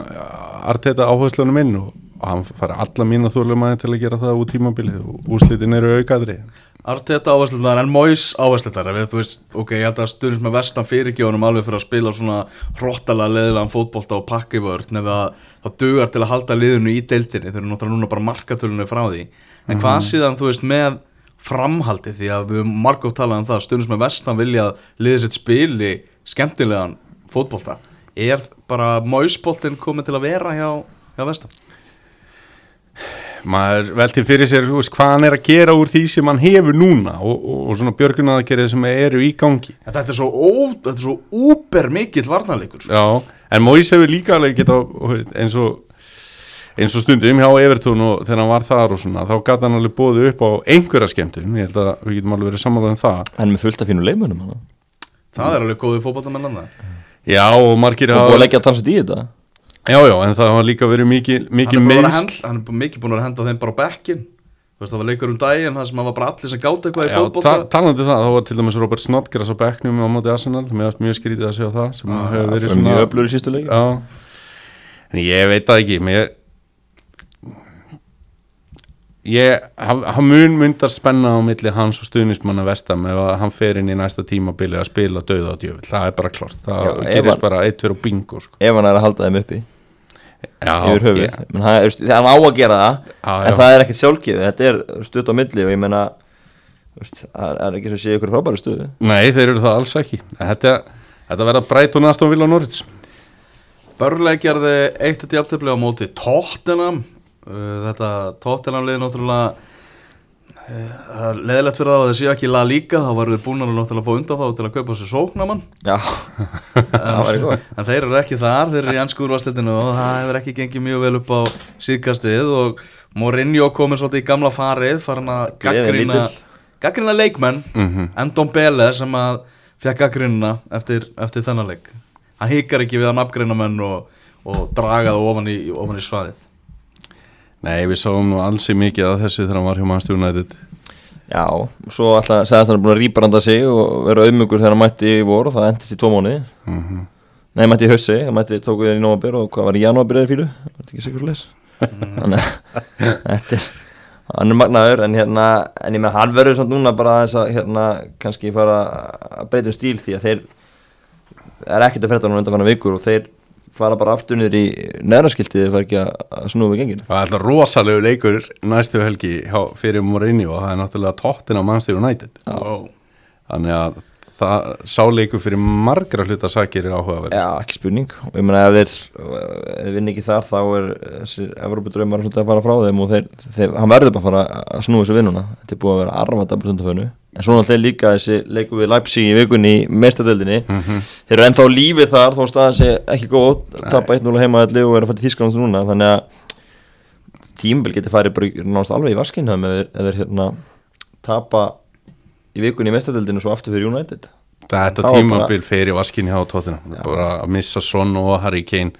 S3: arteta áherslunum inn og, og hann fara alla mína þólumæði til að gera það út tímabilið og úslitin eru aukaðri
S2: Arteta áhersluðar en Mois áhersluðar ok, ég held að stundins með vestan fyrirgjónum alveg fyrir að spila svona hróttalega leðilegan fótbolta og pakka í vörn eða það dugar til að halda liðinu í deildinni eru náttúrulega núna bara markatölunni frá því. En hvað síðan, þú veist, með framhaldi því að við höfum margótt talað um það stundins með vestan vilja að liðið sitt spili skemmtilegan fótbolta. Er bara Moisboltin komið til að vera hjá, hjá vestan
S3: maður velti fyrir sér veist, hvað hann er að gera úr því sem hann hefur núna og, og, og svona björgunaðagerið sem eru í gangi.
S2: En þetta er svo, ó, þetta er svo úber mikill varnarleikur sko.
S3: Já, en Mois hefur líka alveg geta þú veist, eins og eins og stundum hjá Evertón og þegar hann var þar og svona, þá gæti hann alveg bóðið upp á einhverja skemmtun, ég held að við getum alveg verið sammálaðum það.
S4: hann er með fullt af fínu leikmönum hann
S2: það er alveg góðið fótboltamenn annað
S3: Já, og margir
S4: og búið
S3: hafa
S4: að leggja að talsast í þetta
S3: Já, já, en það hafa líka verið mikið, mikið meðsl
S2: hann er mikið búin að vera henda þeim bara á bekkin þú veist það var leikur um daginn það sem var bara allir sem gátt eitthvað í
S3: Já,
S2: fótbolta.
S3: ta talandi um það, þá var til dæmis Robert Snodgrass á bekknum á móti Arsenal, mér varst mjög skrítið að segja það sem hefur verið
S4: er
S3: svona
S4: mjög öflur í sístu leik.
S3: Já, en ég veit það ekki mér ég, hann mun myndar spenna á milli hans og stuðnismanna vestam ef að hann fer inn í næsta tímabili að spila döða á djöfull, það er bara klart það
S4: Já,
S3: gerist bara eitt fyrir bingo sko.
S4: ef hann er að halda þeim uppi.
S3: Já,
S4: yfir höfuð.
S3: Ég-
S4: menn þú veist, hann á að gera það
S3: Já,
S4: en
S3: já.
S4: það er ekkert sjálfgefið. Þetta er stutt á milli og ég menna það er ekki svo að sé ykkur frábæri stuðu
S3: Nei, þeir eru það alls ekki. Þetta, þetta verða breyt og Aston Villa og Norwich.
S2: Börnleik gerði eitt til jafntefli á móti Tottenham. Uh, þetta Tottenham liði náttúrulega uh, leðilegt fyrir það að það séu ekki la líka þá varu þið búin að náttúrulega fá undan þá til að kaupa sér sóknamann
S4: já, það var góð
S2: en þeir eru ekki þar, þeir eru í ennsku úrvastildinu og það hefur ekki gengið mjög vel upp á síðkastið og Mourinho komið svolítið í gamla farið farin að gaggrina gaggrina leikmenn
S3: Mhm.
S2: Endon Bele sem að fekk gaggrina eftir, eftir þennan leik. Hann hikar ekki við að nafngrina menn og, og draga það ofan í, ofan í svaðið
S3: Nei, við sáum nú ansi mikið að þessu þegar hann var hjá Manchester United.
S4: Já, svo alltaf sagðist hann er búin að rýbranda sig og vera auðmugur þegar hann mætti í vor og það endist í tvo mánuði.
S3: Mhm.
S4: Nei, mætti í haussi, hann mætti tóku þér í nóvambur og hvað var í janúarbyrðir fílu Var þetta ekki sikur leis Þannig að þetta er hann er magnaður en hérna en ég með hann verður samt núna bara þess að hérna kannski fara að breyta um stíl því að þeir er ekkert að frétta núna undan vikur og þeir fara bara aftur niður í neðraskiltið þeir fara ekki að, snúa við gengin
S3: Það er alltaf rosalegu leikur næstu helgi hjá, fyrir Morini og það er náttúrulega tóttin á Manchester United.
S2: Wow.
S3: þannig að það sáleikur fyrir margra hluta sakir er áhugaverð
S4: Já, ekki spurning. Og ég meina ef þeir, vinn ekki þar þá er þessi Evrópudraumar svolítið að fara frá þeim og þeir, þeir, hann verður bara að fara að snúa þessu vinnuna. Þetta er búið að vera arvata bara stundafönu en svo náttúrulega líka þessi leiku við Leipzig í vikunni í meirstadöldinni þeir eru ennþá lífið þar þó staðan sé ekki góð. Tapa 1-0 heimaðalli og eru að fara til Þísklands núna. Þannig að tímbil getur farið bara nánast alveg í þeir, ef þeir hérna, tapa í vikunni í meirstadöldinni og svo aftur fyrir United
S3: Þetta
S4: Það var
S3: tímabil fyrir vaskinni hjá tóttina bara að missa Son og Harry Kane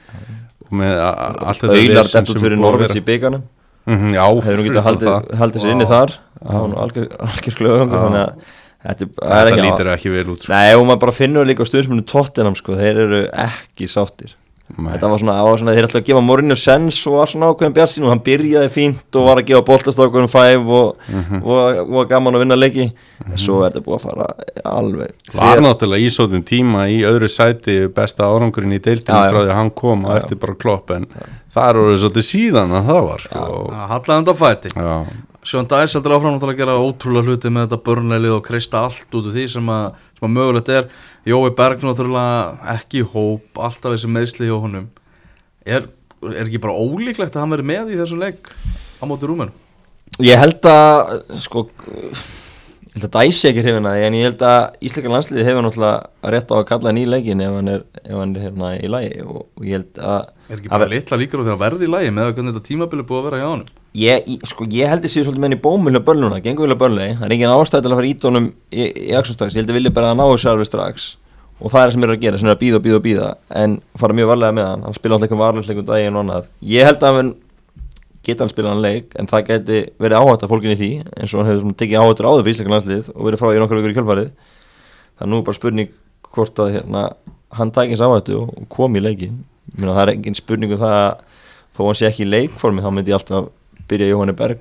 S3: og með allt þetta
S4: út
S3: sem
S4: fyrir
S3: að
S4: Norvins í byggarnum
S3: Mhm, Já,
S4: hefur hún getað haldið,
S3: það.
S4: haldið sér inni þar var nú algjör,
S3: Já.
S4: þannig að þetta
S3: Þetta
S4: ekki
S3: lítur ekki vel út sko.
S4: Nei, og maður bara finnur líka á stuðnismunum Tottenham sko, þeir eru ekki sáttir. Þetta var svona, svona þeir ætla að gefa Mourinho sens og var svona ákveðin bjart og hann byrjaði fínt og var að gefa boltastokkunum 5 og,
S3: Mhm.
S4: og, og var gaman að vinna leiki en svo er þetta búið að fara alveg
S3: Var náttúrulega í svolítinn tíma í öðru sæti besta árangurinn í deildinu
S4: Já, já.
S3: frá því að hann kom og eftir bara klopp en það eru svolítið síðan að það var sko.
S2: Hallaði undan fæti
S3: Já.
S2: Sjón Dæs heldur áfram að gera ótrúlega hluti með þetta börnleilið og kreista allt út úr því sem að, sem að mögulegt er Jói Berg náttúrulega ekki í hóp alltaf þessi meðsli hjá honum er, er ekki bara ólíklegt að hann veri með í þessum leik á móti rúmenu?
S4: Ég held að sko ég held að Dæsi ekki að því en ég held að Ísleika landsliði hefur náttúrulega rétt á að kalla í leikin ef hann er, ef hann er hérna í lagi og, og ég held að
S2: Er ekki
S4: að
S2: bara litla líkur á því að verði í lagi með að hvernig þetta tímabili búið að vera hjá honum?
S4: Ég, sko, ég held að séu svolítið menn í bómulna börnuna, gengur vilja börnlegi það er engin ástæð til að fara ít honum í, í aksjónstags, ég held að vilja bara að ná þessu alveg strax. Og það er það sem er að gera, sem er að býða og býða og býða en fara mjög varlega með hann, hann spila alltaf eitthvað varlegsleikum daginn og annað, ég held að hann geta hann spila hann leik en það geti verið áhætt af fólkinni því eins og hann hefur tekið áhættur áður fyrir Ísleika landslið og verið í í í í byrja Jóhanni Berg.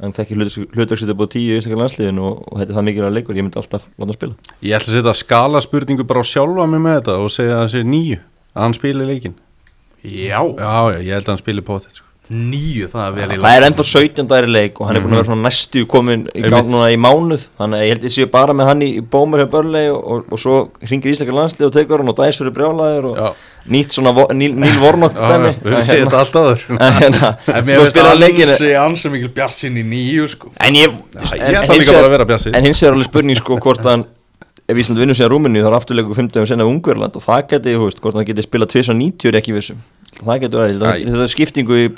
S4: Hann fekk hlutverksvita búið tíu í Ísleika landsliðin og, og þetta er það mikilvæg leikur. Ég myndi alltaf láta hann spila.
S3: Ég ætla að setja skala spurningu bara á sjálfa mig með þetta og segja að það sé nýju að hann spili leikin
S2: Já,
S3: Já, já, ég held að hann spili potið sko.
S2: Nýju, það er vel í
S4: það er ennþá 17 dæri leik og hann er búin að vera svona næstu komin í gang núna í mánuð. Þannig að ég held ég sé bara með hann í, í bómur og, og, og svo ringir Ísleika landslið og tekur hann og dæs fyrir brjálæður og
S3: Já.
S4: nýtt svona vo- Níl, Níl Vornokk
S3: við höfum séð þetta allt áður.
S4: En hérna,
S2: En mér finnst
S4: spilaði leikinn-
S2: ansi, ansi mikil bjart sín í nýju sko.
S4: En ég,
S3: ætla líka bara að vera bjassi
S4: En hins er alveg spurning sko hvort hann ef Ísland vinnur síðan Rúmini þá er afturleiku 50 sinna Ungverland og það geti, þú veist, hvort hann geti spilað 290 er ekki vissum það getur verið, þetta er skiptingu í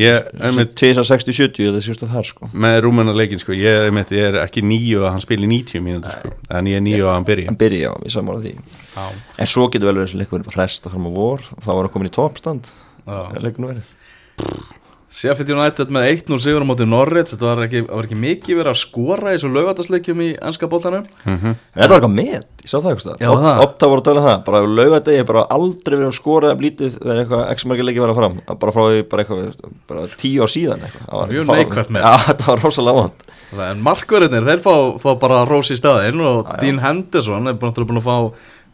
S3: ég, einmitt,
S4: 260-70, þetta sést það þar sko.
S3: Með rúmuna leikin sko, ég, einmitt, ég er ekki nýju að hann spili 90 mínútur sko, en ég er nýju að hann byrja
S4: hann byrja, já, við sammála því.
S2: Já,
S4: en svo getur vel verið þessi leikur verið fresta fram á vor þá var hann komin í toppstand
S2: já.
S4: leikunum verið
S2: Sheffield United með 1-0 sigur á móti Norrit Þetta var ekki, var ekki mikið verið að skora í þessum laugatasleikjum í ennska boltanum
S3: Mhm.
S4: En þetta var eitthvað með, ég sá það eitthvað
S2: Já, það.
S4: Opta voru að tala um það, bara laugadegi er bara aldrei verið að skora lítið þegar eitthvað x margir leikið verið fram bara frá því bara eitthvað, bara tíu ár síðan eitthvað.
S2: Mjög neikvætt með.
S4: Já, þetta var rosalega vant
S2: En markverðinir, þeir fá, fá bara rós í staðinn og
S4: já.
S2: Dean Henderson er búin að fá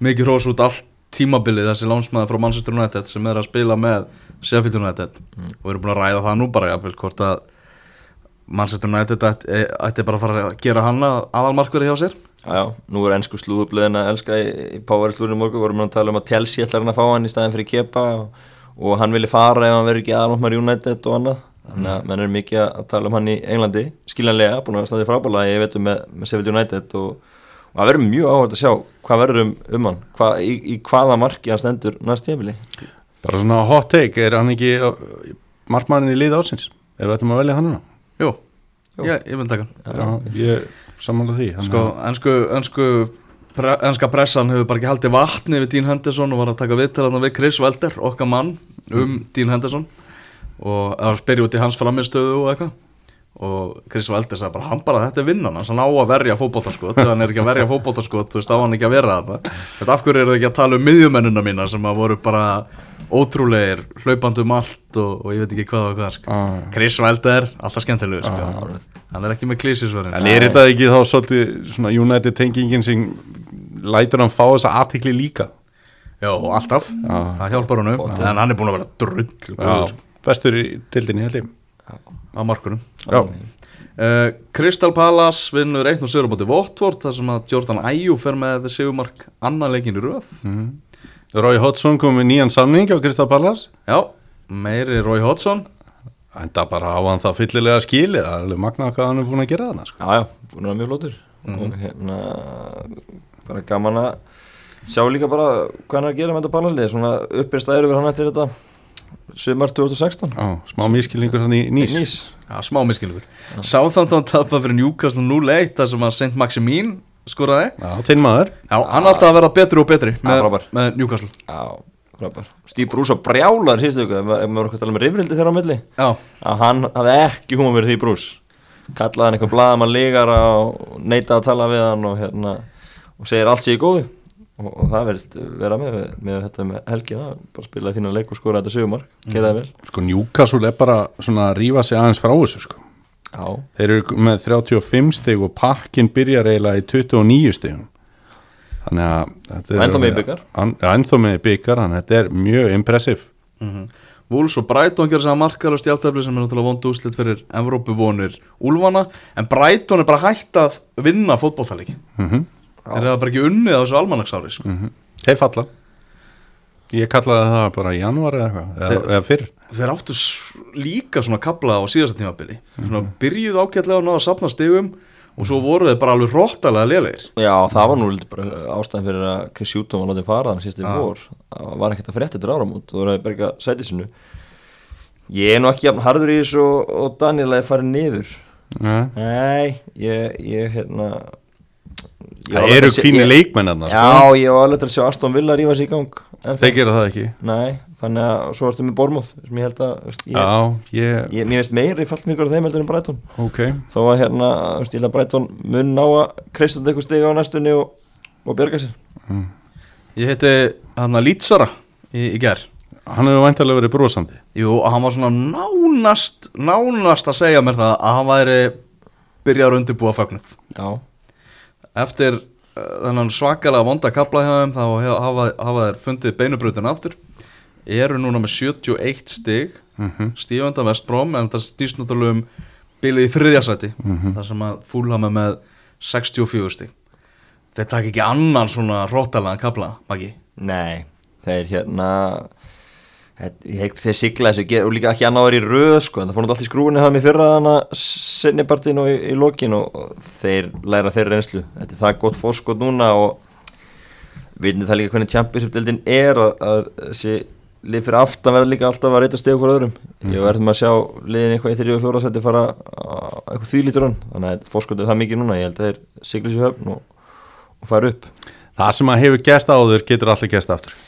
S2: mikið rós út allt tímabilið þessi lánsmaður frá Manchester United sem er að spila með Sheffield United.
S4: Mm.
S2: og við erum búin að ræða það nú bara jafnvel hvort að Manchester United ætti, ætti bara að fara að gera hann að aðalmarkverði hjá sér.
S4: Já, nú er ennsku slúðublöðin að elska í, í Power slúðinu morgu, vorum við að tala um að Chelsea ætlar hann að fá hann í staðin fyrir Kepa og, og hann vilja fara ef hann verður ekki aðalmarkmaður í United og annað. Þannig að menn er mikið að tala um hann í Englandi. Skiljanlega, búin að staði frábæla ég veitum með, með Sheffield United og, og það verður mjög áhört að sjá hvað verður um, um hann. Hva, í, í hvaða marki hann stendur næst tímili
S3: bara svona hot take, er hann ekki markmannin í lið ásins ef við ættum að velja hann núna?
S2: Jú,
S4: Jú.
S2: Ég, ég myndi taka hann.
S3: Já, ég samanlega því hann
S2: Sko, ennsku, ennsku pre, enska pressan hefur bara ekki haldið vatni við Dean Henderson og var að taka viðtalarna við Chris Welder, okkar mann um Dean Henderson og að spyrja út í hans framistöðu og eitthvað. Og Chris Valdi sagði bara hann bara þetta er vinnan hans, hann á að verja fótboltaskot ef hann er ekki að verja fótboltaskot, þú veist, á hann ekki að vera þetta Þetta af hverju eru þau ekki að tala um miðjumennina mína sem að voru bara ótrúlegir hlaupandi um allt og, og ég veit ekki hvað og hvað sko.
S3: Ah.
S2: Chris Valdi er alltaf skemmtilegu sko. hann er ekki með klísisverðin
S3: En er þetta ekki þá svolítið United tengingin sem lætur hann fá þessa aðtikli líka?
S2: Já, alltaf, það hjálpar honum. En hann er búin að vera drull
S3: bestur í tildinni held ég.
S2: Á markunum uh, Crystal Palace vinnur 1 og sigur á bóti Votvort þar sem að Jordan Ayew fer með þessi sigumark annan leikin í röð
S3: Rói Hodgson kom með nýjan samning á Kristaf Pallas
S2: Já, meiri Roy Hodgson.
S3: En það bara á hann það fyllilega skilið Það er alveg magnað hvað hann er búin að gera þarna sko.
S4: Já, já, búin að vera mjög flótur og hérna bara gaman að sjá líka bara hvað hann er að gera með þetta balansliði svona uppir stæður við hann eftir þetta sumar 2016
S3: Já, smá miskilningur hann í nýs
S4: Nýs
S2: Já, smá miskilur Southampton tapar fyrir Newcastle 0-1 þar sem að St. Maximin skoraði.
S3: Já, þinn maður.
S2: Já, hann er alltaf að vera betri og betri með,
S4: frábær.
S2: með Newcastle.
S4: Já, frábær. Steve Bruce á brjálar síðustu ykkur ef ma- ef maður er eitthvað að tala um rifrildi þeirra á milli.
S2: Já,
S4: að hann hafði ekki húma verið því Bruce. Kallaði hann eitthvað blaðamann lígara og neitaði að tala við hann og, hérna, og segir allt sé í góðu. Og, og það verðist vera með, með þetta með helgina, bara spilaði fína leik og skoraði þetta sögumar, geraði vel.
S3: Sko Newcastle er bara svona að rífa sig aðeins frá þessu sko
S4: Já,
S3: Þeir eru með 35 stig og pakkin byrjar eiginlega í 29 stigum. Þannig að
S4: Ennþá með í
S3: Já, ennþá með í byggar Þannig að þetta er mjög impressiv
S2: Wolves og Brighton þess að markar og stjáltefli sem er náttúrulega vondu úslit fyrir Evrópuvonir Úlfana en Brighton er bara hægt að vinna fótbolltaleiki
S3: mm
S2: Þeir hafa bara ekki unnið á þessu almanaksári sko.
S3: Þeir falla. Ég kallaði það bara í janúar eða eða, eða fyrr
S2: Þeir áttu líka svona kabla á síðasta tímabili. Svona byrjuð ágætlega og náða að safna stigum og svo voru þeir bara alveg róttalega lélegir.
S4: Já, það var nú lítið bara ástæðan fyrir að Chris Hutton var látið fara þannig síðustu
S2: Já.
S4: vor. Það var ekkert að frétta til áramót og það voru að berga sæti sinu Ég er nú ekki jafn harður í þessu og, og Daniel að fara niður.
S3: Ja.
S4: Nei, ég, ég hérna ég
S3: Það eru
S4: að
S3: fínir leikmenn sko.
S4: Já, ég var alveg til að sjá Aston Villa rífa sig í gang. En
S3: Þeir gera það ekki.
S4: Nei, þannig að svo ertu með Bormóð sem ég held að veist, ég,
S3: Já, ég,
S4: ég, Mér veist meiri mjög á þeim heldur en Brighton.
S3: Ok.
S4: Þó að hérna, veist, ég held að Brighton mun ná að kreistund eitthvað stiga á næstunni og, og bjarga sér.
S2: Ég heiti hann að Lítsara í, í ger
S3: Hann hefur væntalega verið brosandi.
S2: Jú, og hann var svona nánast nánast að segja mér það að hann væri byrjaður að undirbúa fögnuð.
S4: Já,
S2: eftir uh, þennan svakalega vonda kapla hjá þeim þá hef- hafa, hafa þeir fundið beinubrutinu aftur eru núna með 71 stig.
S3: Mhm.
S2: stífönda vestbróm en það stýst náttúrulega um bilið í þriðjasæti
S3: Mhm.
S2: þar sem að fúlham er með 64 stig. Þeir takk ekki annan svona hróttalega kapla, Maggi.
S4: Nei, þeir hérna held þeir sigla þessu og líka ekki annar í röð sko, en það fór náttúrulega allt í skrúinni hafa mér fyrra þannig sennipartin og í, í lokin og, og þeir læra þeirra reynslu. Þetta er það gott fórskot núna og við það líka hvernig championship-deildin er að, að þessi lið fyrir aftan verða líka alltaf að reyta steg okkur öðrum. Ég verðum að sjá liðin eitthvað í þrjú og fjóra seti fara eitthvað þýlítur hann. Þannig að er það mikið núna. Ég held að þeir sigla sér höfn og, og fara upp.
S3: Það sem að hefur gest áður getur alltaf gest aftur.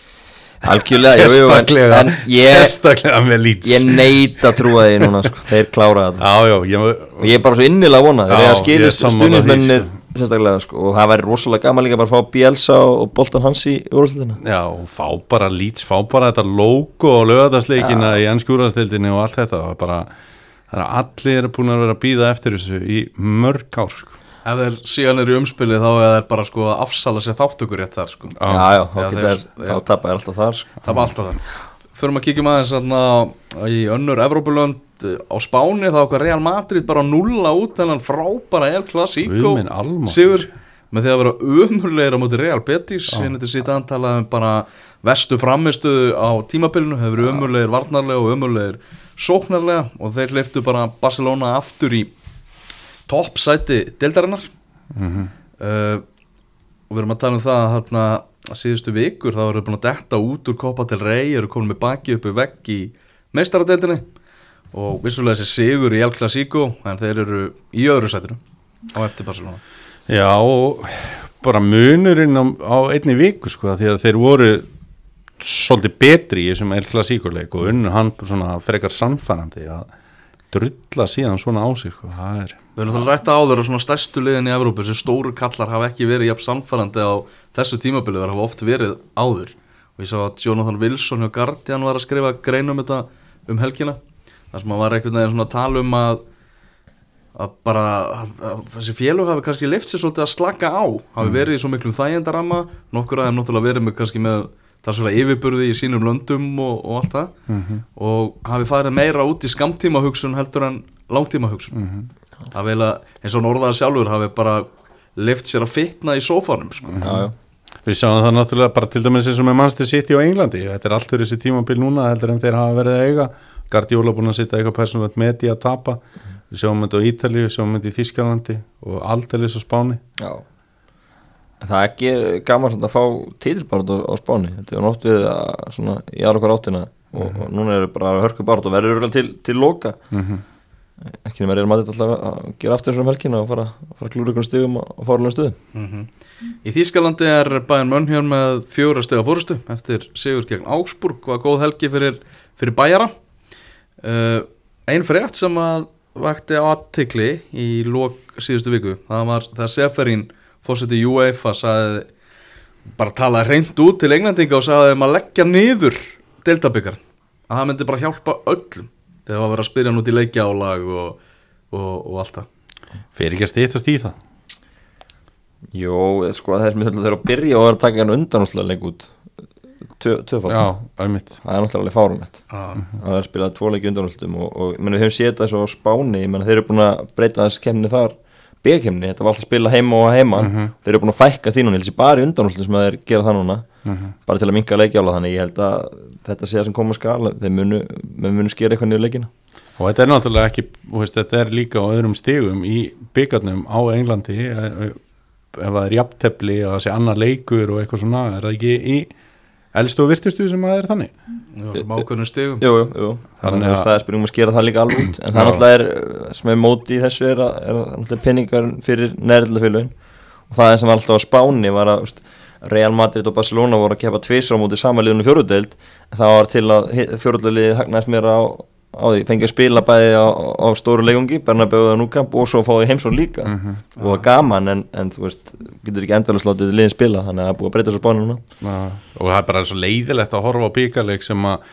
S4: Algjörlega,
S3: Sérstaklega, sérstaklega með lýts
S4: ég neita að trúa því núna sko, þeir klára þetta.
S3: Já, já, ég,
S4: og ég er bara svo innilega vona. Þeir
S3: Já,
S4: eru
S3: er
S4: sérstaklega sko, og það væri rosalega gaman líka bara að fá Bielsa og, og Bolton Hans í úrvalslutina
S3: Já, fá bara lýts, fá bara þetta logo og lögadagsleikina í ennskjúrastildinni og allt þetta og bara, það er að allir er búin að vera að býða eftir þessu í mörg ár sko.
S2: ef þeir síðan eru í umspili þá er þeir bara sko að afsala sér þáttökur rétt þar sko
S3: Já.
S4: já, já,
S2: þeir-
S4: þá tapar alltaf þar sko.
S2: Það var alltaf það Förum að kíkjum aðeins þarna í önnur Evrópulönd á Spáni þá okkar Real Madrid bara að nulla út þennan frábæra El Clasico. Sigur með því að vera umurlegir á móti Real Betis hérna til síðan antalaðum bara vestu framistu á tímabilinu hefur umurlegir varnarlega og umurlegir sóknarlega og þeir leiftu bara Barcelona aftur í toppsæti deildarinnar. Uh, og við erum að tala um það að að síðustu vikur þá eru búin að detta út úr Copa del Rey eru komin með baki uppi vegg í meistaradeildinni og vissulega þessi sigur í El Clasico en þeir eru í öðru sætinu á eftir Barcelona.
S3: Já, bara munurinn á, á einni viku sko, því að þeir voru svolítið betri í þessum El Clasico-leik og unnu hann frekar samfærandi að drulla síðan svona á sig sko. það er
S2: Við erum að rætta áður að svona stærstu liðin í Evrópu sem stóru kallar hafa ekki verið jafn samfærandi á þessu tímabili þar hafa oft verið áður og ég sá að Jonathan Wilson hjá Guardian var að skrifa grein um þetta um helgina þar sem hann var einhvern veginn svona að tala um að að bara að, að þessi félög hafi kannski leift sér svolítið að slaka á hafi verið í svo miklum þægendarama nokkur að þeim náttúrulega verið með kannski með svona yfirburði í sínum löndum og, og allt það. Og hafi farið meira út í skamtíma hugsun heldur en langtíma hugsun það vil að eins og norðaða sjálfur hafi bara leift sér að fitna í sófanum sko.
S4: já, já.
S3: Við sjáum það náttúrulega bara til dæmis eins og með Manchester City á Englandi. Þetta er allt fyrir þessi tímabil núna heldur en þeir hafa verið að eiga. Guardiola búin að sitja eitthvað persónulegt með í að tapa. Við sjáum þetta á Ítalíu, við sjáum þetta í Þískalandi og aldeilis á Spáni.
S4: Já. Það er ekki gaman svona að fá títilbáratu á spáni. Þetta er nátt við að svona í aðra okkar áttina. Og, og núna er bara hörku báratu og verður til, til loka. Ekki nema er maður alltaf að gera aftur þessum helgina og fara, fara að klúra ykkur stigum á fárlega stuðu
S2: Mhm. Í Þýskalandi er Bayern Mönn með fjóra stega fórustu eftir sigur gegn Augsburg. Var góð helgi fyrir, fyrir bæjara uh, Ein frétt sem að vakti aðtikli í lok síðustu viku. Það var þegar Seferin fórseti UEFA sagði bara talaði reynd út til englendinga og sagði þeim að leggja niður deltabyggar að það myndi bara hjálpa öllum þegar það var verið að spyrja hann út í leikjálag og, og, og allt það.
S3: Fer ekki að stýttast í það?
S4: Jó, sko það er sem þeir að byrja og að taka hann undanúslega leik út.
S3: Auðvitað
S4: Það er náttúrulega alveg fárunett
S2: ah.
S4: Það er spilað tvo leiki undanúslutum og, og menn, við höfum þetta svo á Spáni menn, þeir eru búin að breyta þess kemni þar B-kemni, þetta var alltaf að spila heima og heima. Þeir eru búin að fækka því núna, ég held sér bara í undanúslutum sem þeir gera það núna. Bara til að minka leikjála þannig ég held að þetta sé það sem koma skal. Þeir munu, munu skera eitthvað niður leikina.
S3: Og þetta er náttúrulega ekki, veist, þetta er líka á öðrum stigum í byggarnum á Englandi. Ef það er jafntefli og það sé annar leikur og eitthvað svona, er það ekki í elstu og virtustu sem það er þannig.
S2: Mákunum stegum
S4: Jú, jú, jú.
S3: Þannig að-
S4: að það er spurningum að skera það líka alveg út. En það náttúrulega er, sem er móti í þessu er, að, er að, náttúrulega peningar fyrir nærildafélugin Og það er sem var alltaf á Spáni var að úst, Real Madrid og Barcelona voru að kepa tvisar á móti samanliðunum fjórudeld En það var til að fjórudeliði hagnaðist mér á, á því Fengið að spila bæði á, á stóru leikungi Bernabeu og Núkamp og svo fáið heimsóð líka. Og það var gaman en, en þú veist, getur ekki endalast látið liðin spila Þannig að það er búið að breyta svo Spáni núna.
S3: Já, og það er bara svo leiðilegt að horfa á byggarleik sem að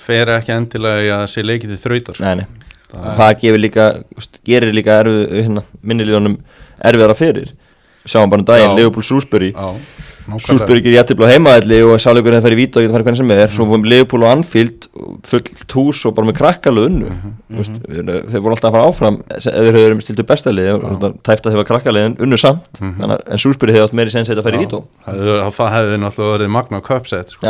S3: fer ekki endilega í að sé leikið til þrautar sko.
S4: Nei, nei. og það gefur líka gerir líka erfið, hérna, minnilíðunum erfiðara fyrir. Sjáum bara um daginn. Leopold Súsbury
S3: Já,
S4: gerir jættibla á heimaðalli og sáleikurinn það fer í víta og getur farið hvernig sem er. Svo fórum Leopold og Anfield fullt hús og bara með krakkalu unnu. Mm þeir voru alltaf að fara áfram ef þeir höfðu stiltu bestalið tæft að þeir var krakkaliðin unnu samt. Að- en Súsbury hefði átt meiri sens að fara í vító.
S3: Það, það hefði náttúrulega verið magna köpsett sko.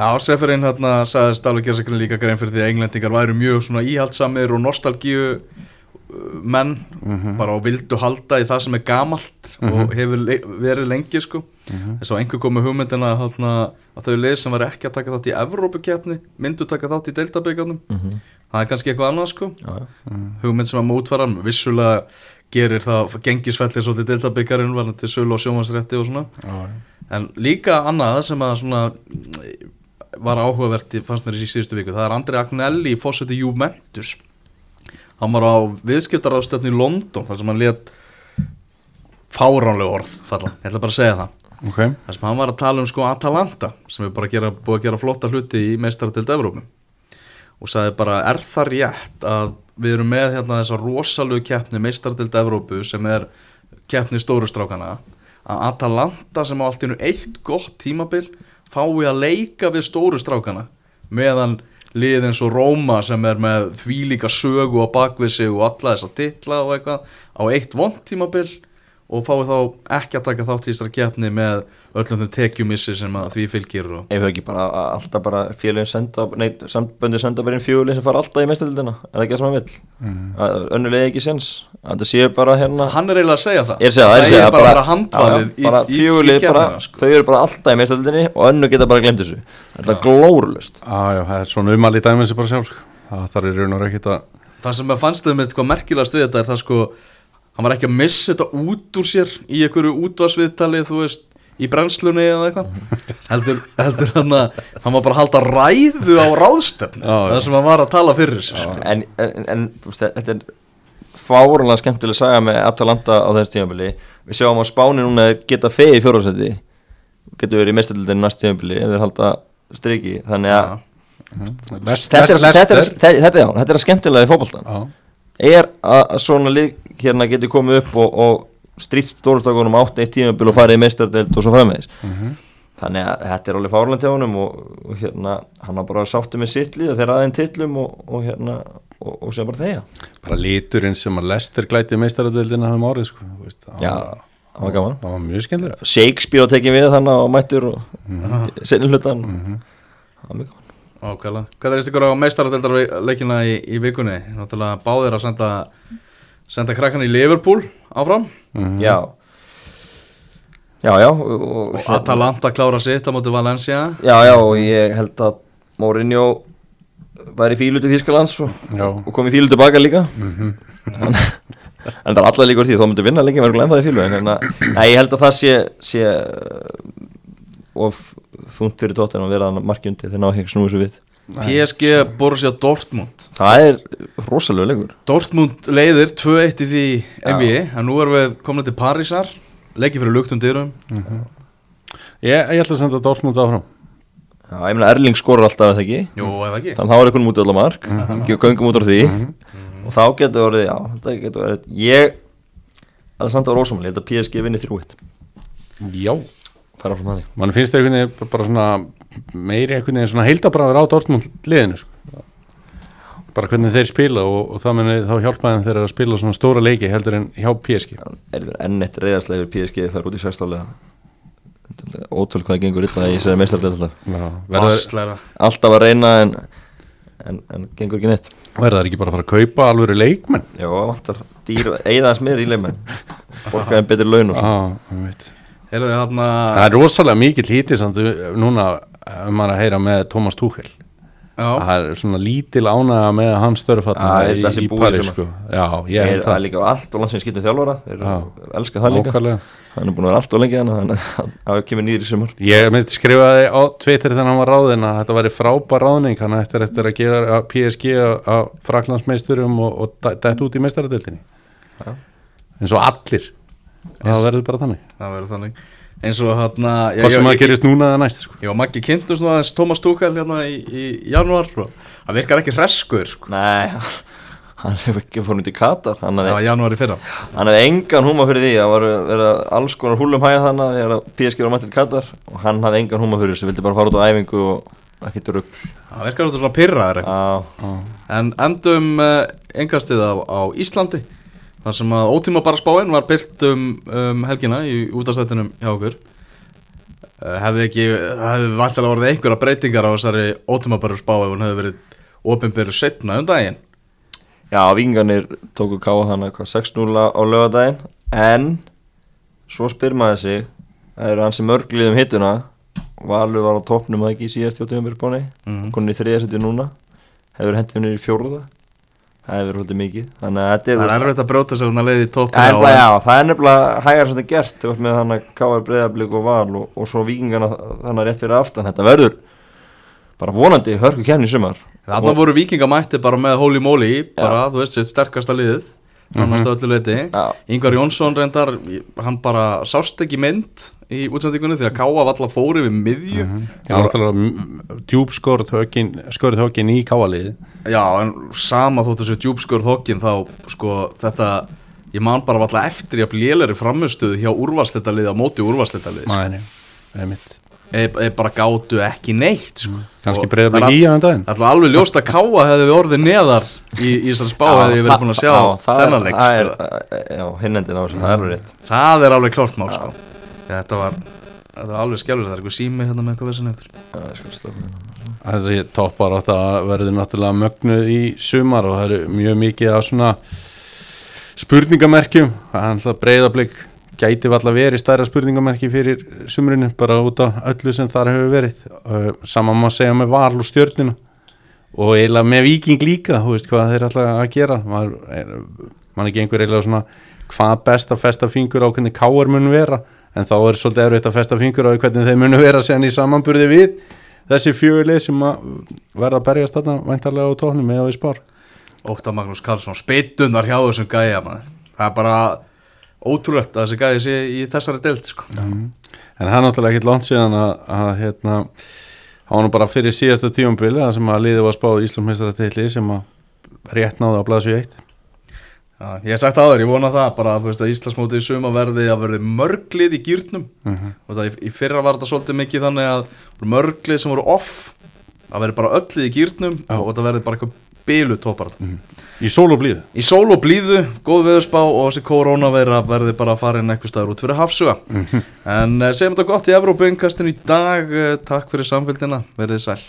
S4: Já,
S2: Seferin hérna sagðist alveg gera sér líka grein fyrir því að englendingar væru mjög svona íhaldsamir og nostalgíu menn bara og vildu halda í það sem er gamalt og hefur le verið lengi sko. Þess að einhver komu hugmyndina hérna, að þau leið sem var ekki að taka þátt í Evrópukefni myndu taka þátt í deildabíkarnum það er kannski eitthvað annað sko.
S4: Já, já.
S2: hugmynd sem að mótvaran vissulega gerir það gengisfellir svolítið deildabíkarinn var til sölu og sjómansrétti og svona.
S3: Já,
S2: En líka annað sem að svona mm, var áhugavert fannst mér í síðustu viku, það er Andri Agnelli fórseti Juventus hann var á viðskiptaráðstöfni í London þar sem hann let fáránleg orð falla, ég ætla bara að segja það.
S3: Ok.
S2: Þar sem hann var að tala um sko Atalanta sem er bara að gera, búið að gera flotta hluti í meistaratild Evrópu. Og sagði bara, er það rétt að við erum með hérna þessa rosalegu keppni meistaratild Evrópu sem er keppni stórustrákana að Atalanta sem á allt í einu eitt gott tímabil fái að leika við stórustrákana meðan lið eins og Róma sem er með þvílíka sögu á bakvið sig og alla þessa titla og eitthvað á eitt vond tímabil og fái þá ekki að taka þátt í þessari keppni með öllum þeim tekjumissi sem að því fylgir og
S4: Ef við ekki bara að- alltaf bara félagin senda, nei, samböndið senda bara inn fjögulegin sem fara alltaf í mestaldina, er það ekki það sem hann vill? Mm. Önnulegi ekki sens, að það sé bara hérna
S2: hann er eiginlega að segja það
S4: Ég er að segja, það er að segja
S2: er bara að vera handvalið í,
S4: bara
S2: í, í,
S4: fjögulið bara,
S2: keppnina sko.
S4: þau eru bara alltaf í mestaldinni og önnu geta bara glemt þessu Þetta er
S3: já, það er svona umalí dæmið sem bara sjálf sko. það þarf í raun og ekkert að
S2: það sem fannst þau með hvað merkilegast við þetta er það sko hann var ekki að missa þetta út úr sér í einhverju útvarsviðtali þú veist í brennslunni eða eitthvað. Heldur, heldur hann að hann var bara að halda ræðu á ráðstöfn það sem hann var að tala fyrir sig sko.
S4: en, en, en þú veist, þetta er fárunlega skemmtileg saga með Atalanta á þess tímabili. Við sjáum á Spáni núna þeir geta fegi í fjórðarsæti. Getur verið í mestaldildin næst tímabili ef þeir halda striki. Þannig að
S3: Lest-
S4: þetta, er,
S3: Lester-
S4: þetta, er, þetta, þetta, já, þetta er að skemmtilega í fótboltan
S3: Já.
S4: er að, að svona lið hérna getur komið upp og, og strýtt stórstakunum átt eitt tímabil og farið í meistardelt og svo framvegis. Þannig að þetta er alveg fárlega til honum og, og hérna hann har bara sáttu með sitt lið þeir aðeins tillum og, og hérna og, og sem bara þeia
S3: bara liturinn sem að Lester glæti meistaradöldina hafum árið sko, veist,
S4: Já,
S3: var-
S4: það var gaman.
S3: það var mjög skemmtilegt.
S4: Shakespeare á tekið við þannig og mættur og senni hlutan það var mjög gaman.
S2: Ákvæðlega. Hvað er ykkur á meistaradeldarleikina í, í vikunni? Náttúrulega báðir að senda, senda krakkan í Liverpool áfram.
S4: Já. Já, já og, og,
S2: og Atalanta klára sitt á móti Valencia.
S4: Já, já, og ég held að Mourinho væri fílu til Þískalands og, og kom í fílu tilbaka líka. En, en það er allar líkur því þó myndi vinna lengi verður ennþá í fílu en, en að, nei, ég held að það sé, sé uh, of þungt fyrir tóttin að vera markjundi þegar ná ekki snúið svo við
S2: PSG Borussia Dortmund.
S4: Það er rosalega leikur.
S2: Dortmund leiðir 2-1 í því NBA en nú erum við komin til Parísar leikið fyrir luktum dyrum.
S3: Ég, ég ætla að senda Dortmund áfram.
S4: Já, ég meina Erling skorur alltaf eða ekki?
S2: Jú, eða ekki?
S4: Þannig að þá er einhvern mútið allar mark. Mm Göngum út á því. Og þá getur orðið, já, þetta getur orðið Ég Það er samt að vera ósamlega, ég held að PSG vinni 3-1
S3: já,
S4: Færa frá þannig.
S3: Mann finnst það einhvern veginn bara svona meiri einhvern veginn svona heildabræður á Dortmund liðinu sko. bara hvernig þeir spila og, og það meni þá hjálpaði þeir að spila svona stóra leiki heldur en hjá PSG
S4: Er þetta enn eitt reyðarslega yfir PSG fær út í sextálega Ótöl hvað það gengur illa í sér meistarlega alltaf. Alltaf að reyna en En, en gengur ekki neitt.
S3: Verða þær ekki bara að fara að kaupa alvöru leikmenn?
S4: Já, vantar dýr, eigðans meir í leikmenn. Borgaðum betri laun og svo
S2: þið hérna
S3: Það er rosalega mikill hítið samt núna um maður að heyra með Thomas Tuchel.
S2: Já,
S3: það er svona lítil ánæga með hans störfatna
S4: Ah, er
S3: í,
S4: að-
S3: sko. Já, ég
S4: Það
S3: held
S4: er
S3: það.
S4: líka allt og landsins skiptum þjálfara Þeir
S3: Já.
S4: elska það líka.
S3: Nákvæmlega.
S4: Hann er búin að vera allt og lengi hann Þannig að það kemur nýður í sumar.
S3: Ég myndi skrifaði á Twitter þegar hann var ráðinn að þetta væri frábær ráðning hann eftir eftir að gera að PSG að fraklandsmeisturum og, og dætt út í meistaradeildinni.
S4: Já.
S3: eins og allir. Það verður bara þannig
S2: það verður þannig. Eins og hérna
S3: hvað sem að gerist núna eða næst sko.
S2: Já, Maggi aðeins Tómas Túkal hérna í, í janúar sko. Það virkar ekki hreskur sko.
S4: Nei, hann hefur ekki fór út í Katar. Hann
S2: Það var
S4: hefði
S2: janúar í fyrra.
S4: Hann hefði engan húma fyrir því. Það var verið alls konar húlum hæða þannig Þegar að PSG var mætt til Katar Og hann hafði engan húma fyrir þessu. Vildi bara fara út á æfingu og ekki rugg
S2: Það virkar svona pyrraður
S4: Já,
S2: En endum uh, engastið á, á Íslandi þar sem að ótíma bara spáin var byrt um, um helgina í útastættinum hjá okkur. Uh, hefði ekki, það hefði vantilega orðið einhverja breytingar á þessari ótíma bara spá ef hún hefði verið opinberu setna um daginn.
S4: Já, vikingarnir tóku káa hana hvað, 6-0 á lögadaginn En Svo spyr maður sig Það eru hansi mörglið um hittuna Valur var á toppnum að ekki í síðast hjá Tjóðanbjörn
S2: Mhm.
S4: Konin í þriðasetti núna. Hefur hendið niður í fjórða Það hefur svolítið mikið. Þannig að þetta er
S2: Það er erfitt að bróta sér hann að leiði í topp
S4: Það er nefnilega, já, það er nefnilega hægar sem þetta er gert með þannig að káa breyðablík og val og, og svo vikingarna þannig rétt fyrir aftan. Þetta verður bara vonandi hörku kemni sumar.
S2: Þannig voru vikingamætti bara með holy moly bara, þú veist, sitt sterkasta liðið mm öllu leiti
S4: Já.
S2: Ingvar Jónsson reyndar, hann bara sást ekki mynd í útsendingunni því að Káa valla fóri við miðju.
S3: Það er náttúrulega djúb skorð högin, skorð högin í káaliði
S2: Já, en sama þóttu þessu djúbskur þokkin þá, sko, þetta ég man bara valla eftir ég að lélæri framistuð hjá úrvalslita liði á móti úrvalslita liði sko. E, e, bara gátu ekki neitt sko.
S3: kannski
S2: Og
S3: breyða
S2: það
S3: mig í aðeins daginn.
S2: Það er alveg ljóst að Káa hefði við orðið neðar í, í þessari spá hefði ég verið búin að sjá
S4: já, það
S2: þennan leik
S4: það er,
S2: sko.
S4: Já, hinnendin á þessu, það er alveg rétt.
S2: Það er alveg klárt mál sko. Þetta var, þetta var alveg skjálfur Það er eitthvað sími hérna með eitthvað vissin ykkur
S4: hérna.
S3: þessi toppar átt að verður náttúrulega mögnuð í sumar og það eru mjög mikið af svona spurningamerkjum. Það er alltaf breyðablík gæti valla verið stærra spurningamerki fyrir sumrinu bara út af öllu sem þar hefur verið. Saman má segja með val og stjörnina og eiginlega með viking líka þú veist hvað þeir alltaf að gera. Maður er, man ekki einhver eiginlega svona hvað besta festa fingur á hvernig káar mun vera en þá er svolítið erfitt að festa fingur á hvernig þeir munu vera sen í samanburði við þessi fjögulið sem að verða að berjast þarna væntarlega á tóknum eða í spár
S2: Óttar Magnús Karlsson, spytunar hjá þessum gæja maður. Það er bara ótrúlegt að þessi gæja sé í þessari deild sko.
S3: en það er náttúrulega ekkit langt síðan að, að hérna, hann bara fyrir síðasta tíumbili það sem að liðið var spáð Íslandsmeistaratilli sem að rétt náði á blaðsju eitt
S2: Já, ég hef sagt þér, ég vona það bara veist, að Íslandsmótið í suma verði að verði mörglið í gýrnum
S3: Mhm.
S2: og það í, fyrra var þetta svolítið mikið þannig að mörglið sem voru off að verði bara öllið í gýrnum
S3: Já.
S2: og það verði bara eitthvað bilu tópar
S3: í sól og blíðu.
S2: Í sól og blíðu, góð veðurspá og þessi koronaveira verði bara að fara inn eitthvað staður út fyrir hafsuga en eh, segjum þetta gott í Evrópu innkastinu í dag, Eh, takk fyrir samfélgina verðið sæl